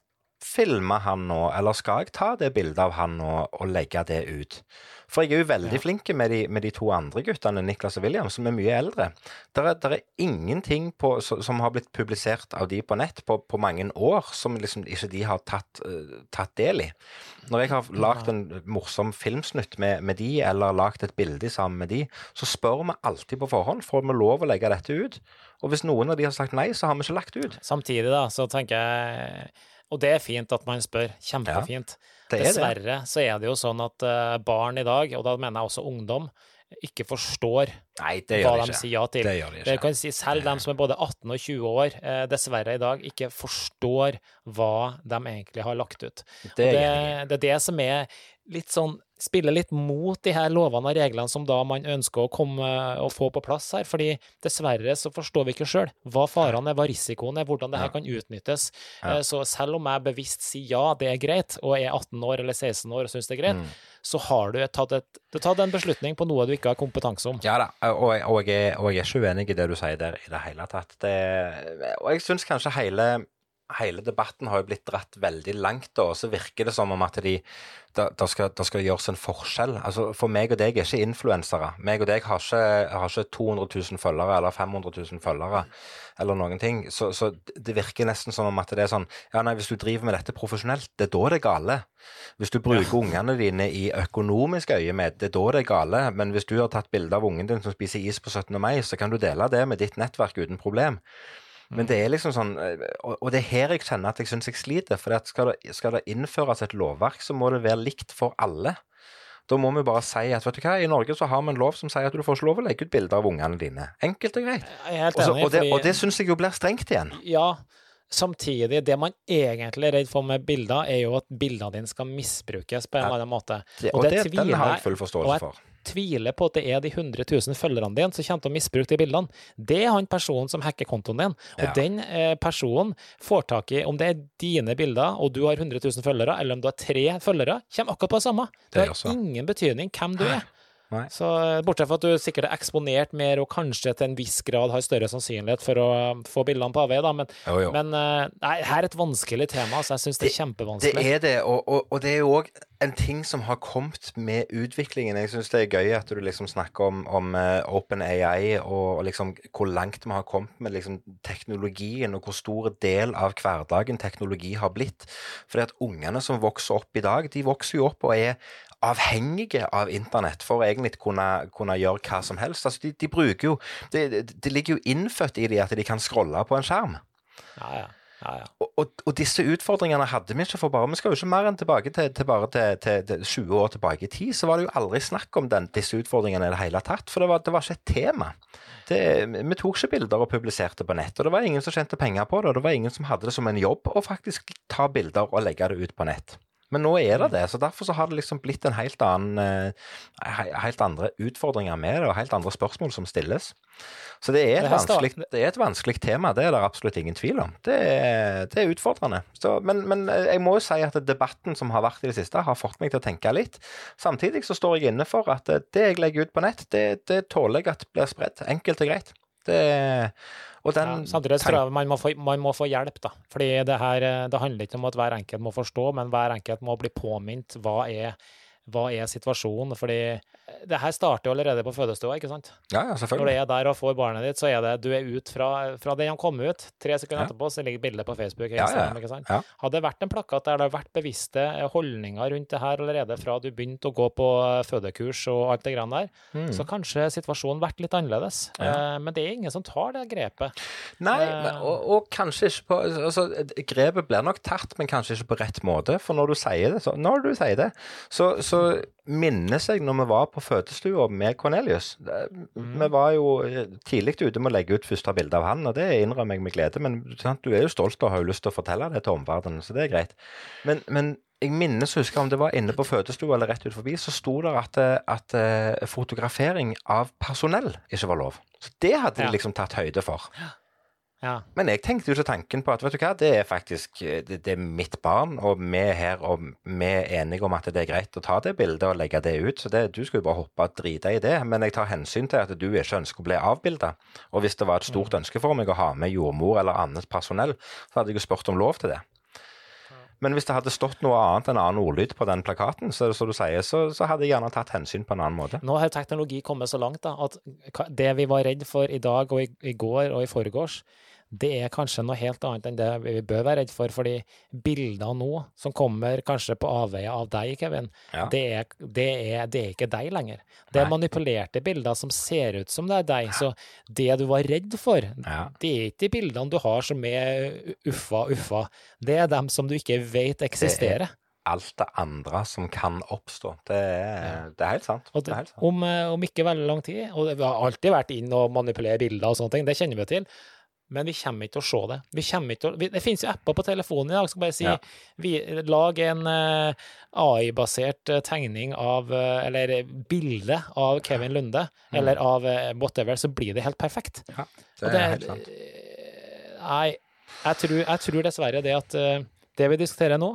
filme han nå, eller skal jeg ta det bildet av han nå og legge det ut? For jeg er jo veldig Ja. flink med de, med de to andre guttene, Niklas og William, som er mye eldre. Det er, er ingenting på, som har blitt publisert av de på nett på, på mange år, som liksom ikke de har tatt, uh, tatt del i. Når jeg har lagd en morsom filmsnutt med, med de, eller lagd et bilde sammen med de, så spør vi alltid på forhånd får vi lov å legge dette ut. Og hvis noen av de har sagt nei, så har vi ikke lagt ut. Samtidig, da, så tenker jeg Og det er fint at man spør. Kjempefint. Det. Dessverre så er det jo sånn at eh, barn i dag, og da mener jeg også ungdom, ikke forstår Nei, det hva gjør de de ikke. sier ja til. Det gjør de ikke. kan si Selv de som er både 18 og 20 år, eh, dessverre i dag ikke forstår hva de egentlig har lagt ut. Det det, jeg det er det som er litt sånn Spiller litt mot de her lovene og reglene som da man ønsker å komme og få på plass her. fordi dessverre så forstår vi ikke sjøl hva farene er, hva risikoen er, hvordan det her kan utnyttes. Ja. Eh, Så selv om jeg bevisst sier ja, det er greit, og er 18 år eller 16 år og syns det er greit, Mm. så har du tatt, et, du tatt en beslutning på noe du ikke har kompetanse om. Ja da, og, og, jeg er, og jeg er ikke uenig i det du sier der i det hele tatt. Det, og jeg syns kanskje hele, hele debatten har jo blitt dratt veldig langt, da, og så virker det som om at de da, da, skal, da skal gjøres en forskjell. Altså, For meg og deg er ikke influensere. Meg og deg har ikke, har ikke 200 000 følgere eller 500 000 følgere eller noen ting. Så, så det virker nesten som om at det er sånn Ja, nei, hvis du driver med dette profesjonelt, det er da det er gale. Hvis du bruker ungene dine i økonomisk øyemed, det er da det er gale. Men hvis du har tatt bilde av ungen din som spiser is på 17. mai, så kan du dele det med ditt nettverk uten problem. Men det er liksom sånn, eh, og og det er her jeg kjenner at jeg syns jeg sliter. For skal, det, skal det innføres et lovverk, så må det være likt for alle. Da må vi bare si at vet du hva, i Norge så har vi en lov som sier at du får ikke lov å legge ut bilder av ungene dine. Enkelt og greit. Er Og, og det, og det syns jeg jo blir strengt igjen. Ja, samtidig, det man egentlig er redd for med bilder, er jo at bildene dine skal misbrukes på en eller annen måte. Det, Og og det det, den tviler jeg- og jeg. Tviler på at det er de 100 000 følgerne dine som kommer til å misbruke de bildene. Det er han personen som hacker kontoen din. Og Ja. den eh, personen får tak i om det er dine bilder, og du har 100 000 følgere, eller om du har tre følgere, kommer akkurat på det samme. Det, Det har ingen betydning hvem du er. Nei. Så eh, Bortsett fra at du sikkert er eksponert mer og kanskje til en viss grad har større sannsynlighet for å um, få bildene på avveie, da. Men, Jo, jo. men eh, nei, her er et vanskelig tema, så jeg syns det er kjempevanskelig. Det det er det, og, og, og det er jo òg en ting som har kommet med utviklingen. Jeg syns det er gøy at du liksom snakker om, om eh, Open AI og, og liksom hvor langt vi har kommet med liksom teknologien, og hvor stor del av hverdagen teknologi har blitt. Fordi at ungene som vokser opp i dag, de vokser jo opp og er avhengige av internett for å egentlig kunne, kunne gjøre hva som helst. Altså, de, de bruker jo det, det ligger jo innfødt i de at de kan scrolle på en skjerm. Ja, ja. ja, ja. Og, og, og disse utfordringene hadde vi ikke for bare Vi skal jo ikke mer enn tilbake til, til bare til, til, til 20 år tilbake i tid, så var det jo aldri snakk om den, disse utfordringene i det hele tatt. For det var, det var ikke et tema. Det, vi tok ikke bilder og publiserte på nett, og det var ingen som tjente penger på det. Og det var ingen som hadde det som en jobb å faktisk ta bilder og legge det ut på nett. Men nå er det det, så derfor så har det liksom blitt en helt annen eh, Helt andre utfordringer med det, og helt andre spørsmål som stilles. Så det er et, vanskelig, er et vanskelig tema, det er det absolutt ingen tvil om. Det er, det er utfordrende. Så, men, men eh, jeg må jo si at debatten som har vært i det siste, har fått meg til å tenke litt. Samtidig så står jeg inne for at eh, det jeg legger ut på nett, det, det tåler jeg at blir spredt. Enkelt og greit. Det, og den Ja, samtidig tror jeg man må, få, man må få hjelp, da. Fordi det her eh, det handler ikke om at hver enkelt må forstå, men hver enkelt må bli påminnet hva er, hva er situasjonen. Fordi eh, det her starter allerede på fødestua, ikke sant? Ja, ja, Når du er der og får barnet ditt, så er det du er ut fra, fra det han kom ut. Tre sekunder Ja. etterpå så ligger bildet på Facebook. Ja, ja, ja. Hadde det vært en plakat der det har vært bevisste holdninger rundt det her allerede fra du begynte å gå på fødekurs og alt det greiene der, Mm. så kanskje situasjonen vært litt annerledes. Ja. Eh, Men det er ingen som tar det grepet. Nei, Eh. men, og, og kanskje ikke på altså, Grepet blir nok tatt, men kanskje ikke på rett måte. For når du sier det, så, når du sier det, så, så minnes jeg når vi var på på fødestua med Cornelius. Mm. Vi var jo eh, tidlig ute med å legge ut første bilde av han, og det innrømmer jeg med glede. Men sant, du er jo stolt og har jo lyst til å fortelle det til omverdenen, så det er greit. Men, men jeg minnes å huske om det var inne på fødestua eller rett ut forbi, så sto det at, eh, at eh, fotografering av personell ikke var lov. Så det hadde de liksom tatt høyde for. Ja. Men jeg tenkte jo til tanken på at vet du hva, det er faktisk eh, det, det er mitt barn, og vi er her og vi er enige om at det er greit å ta det bildet og legge det ut. Så det, du skulle bare hoppe og drite i det. Men jeg tar hensyn til at du ikke ønsker å bli avbilda. Og hvis det var et stort ønske for meg å ha med jordmor eller annet personell, så hadde jeg jo spurt om lov til det. Men hvis det hadde stått noe annet enn annen ordlyd på den plakaten, så, så, du sier, så, så hadde jeg gjerne tatt hensyn på en annen måte. Nå har teknologi kommet så langt da, at det vi var redd for i dag og i, i går og i forgårs, det er kanskje noe helt annet enn det vi bør være redd for, fordi bilder nå, som kommer kanskje på avveie av deg, Kevin, Ja. det, er, det, er, det er ikke deg lenger. Det er Nei. manipulerte bilder som ser ut som det er deg, så det du var redd for, Ja. det er ikke de bildene du har som er uffa, uffa. Det er dem som du ikke vet eksisterer. Alt det andre som kan oppstå. Det er, det er helt sant. Det det, er helt sant. om, eh, om ikke veldig lang tid, og vi har alltid vært inn og manipulere bilder og sånne ting, det kjenner vi til, men vi kommer ikke til å se det. Vi å, vi, det finnes jo apper på telefonen i dag som bare sier Ja. vi, lag en uh, AI-basert eh, tegning av, uh, eller eh, bilde av Kevin Lunde, Mm. eller av eh, whatever, så blir det helt perfekt. Ja, Det er helt sant. Nei, jeg tror, jeg tror dessverre det at eh, det vi diskuterer nå,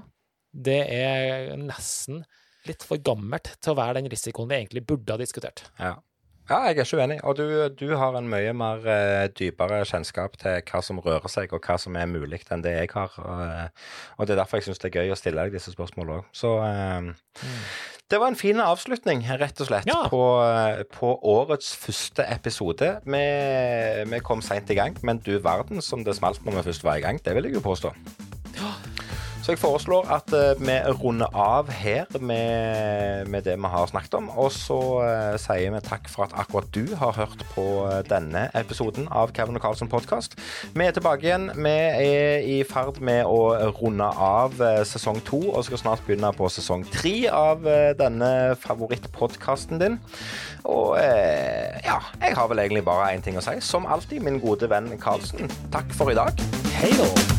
det er nesten litt for gammelt til å være den risikoen vi egentlig burde ha diskutert. Ja. Ja, jeg er ikke uenig. Og du, du har en mye mer uh, dypere kjennskap til hva som rører seg, og hva som er mulig, enn det jeg har. Og, eh, og det er derfor jeg syns det er gøy å stille deg disse spørsmålene òg. Så eh, det var en fin avslutning, rett og slett, Ja. på, eh, på årets første episode. Vi, vi kom seint i gang, men du verden som det smalt når vi først var i gang. Det vil jeg jo påstå. Så jeg foreslår at eh, vi runder av her med, med det vi har snakket om. Og så eh, sier vi takk for at akkurat du har hørt på eh, denne episoden av Kevin og Carlsen podkast. Vi er tilbake igjen. Vi er i ferd med å runde av sesong to og skal snart begynne på sesong tre av denne favorittpodkasten din. Og ja, jeg har vel egentlig bare én ting å si. Som alltid, min gode venn Carlsen, takk for i dag. Hei da!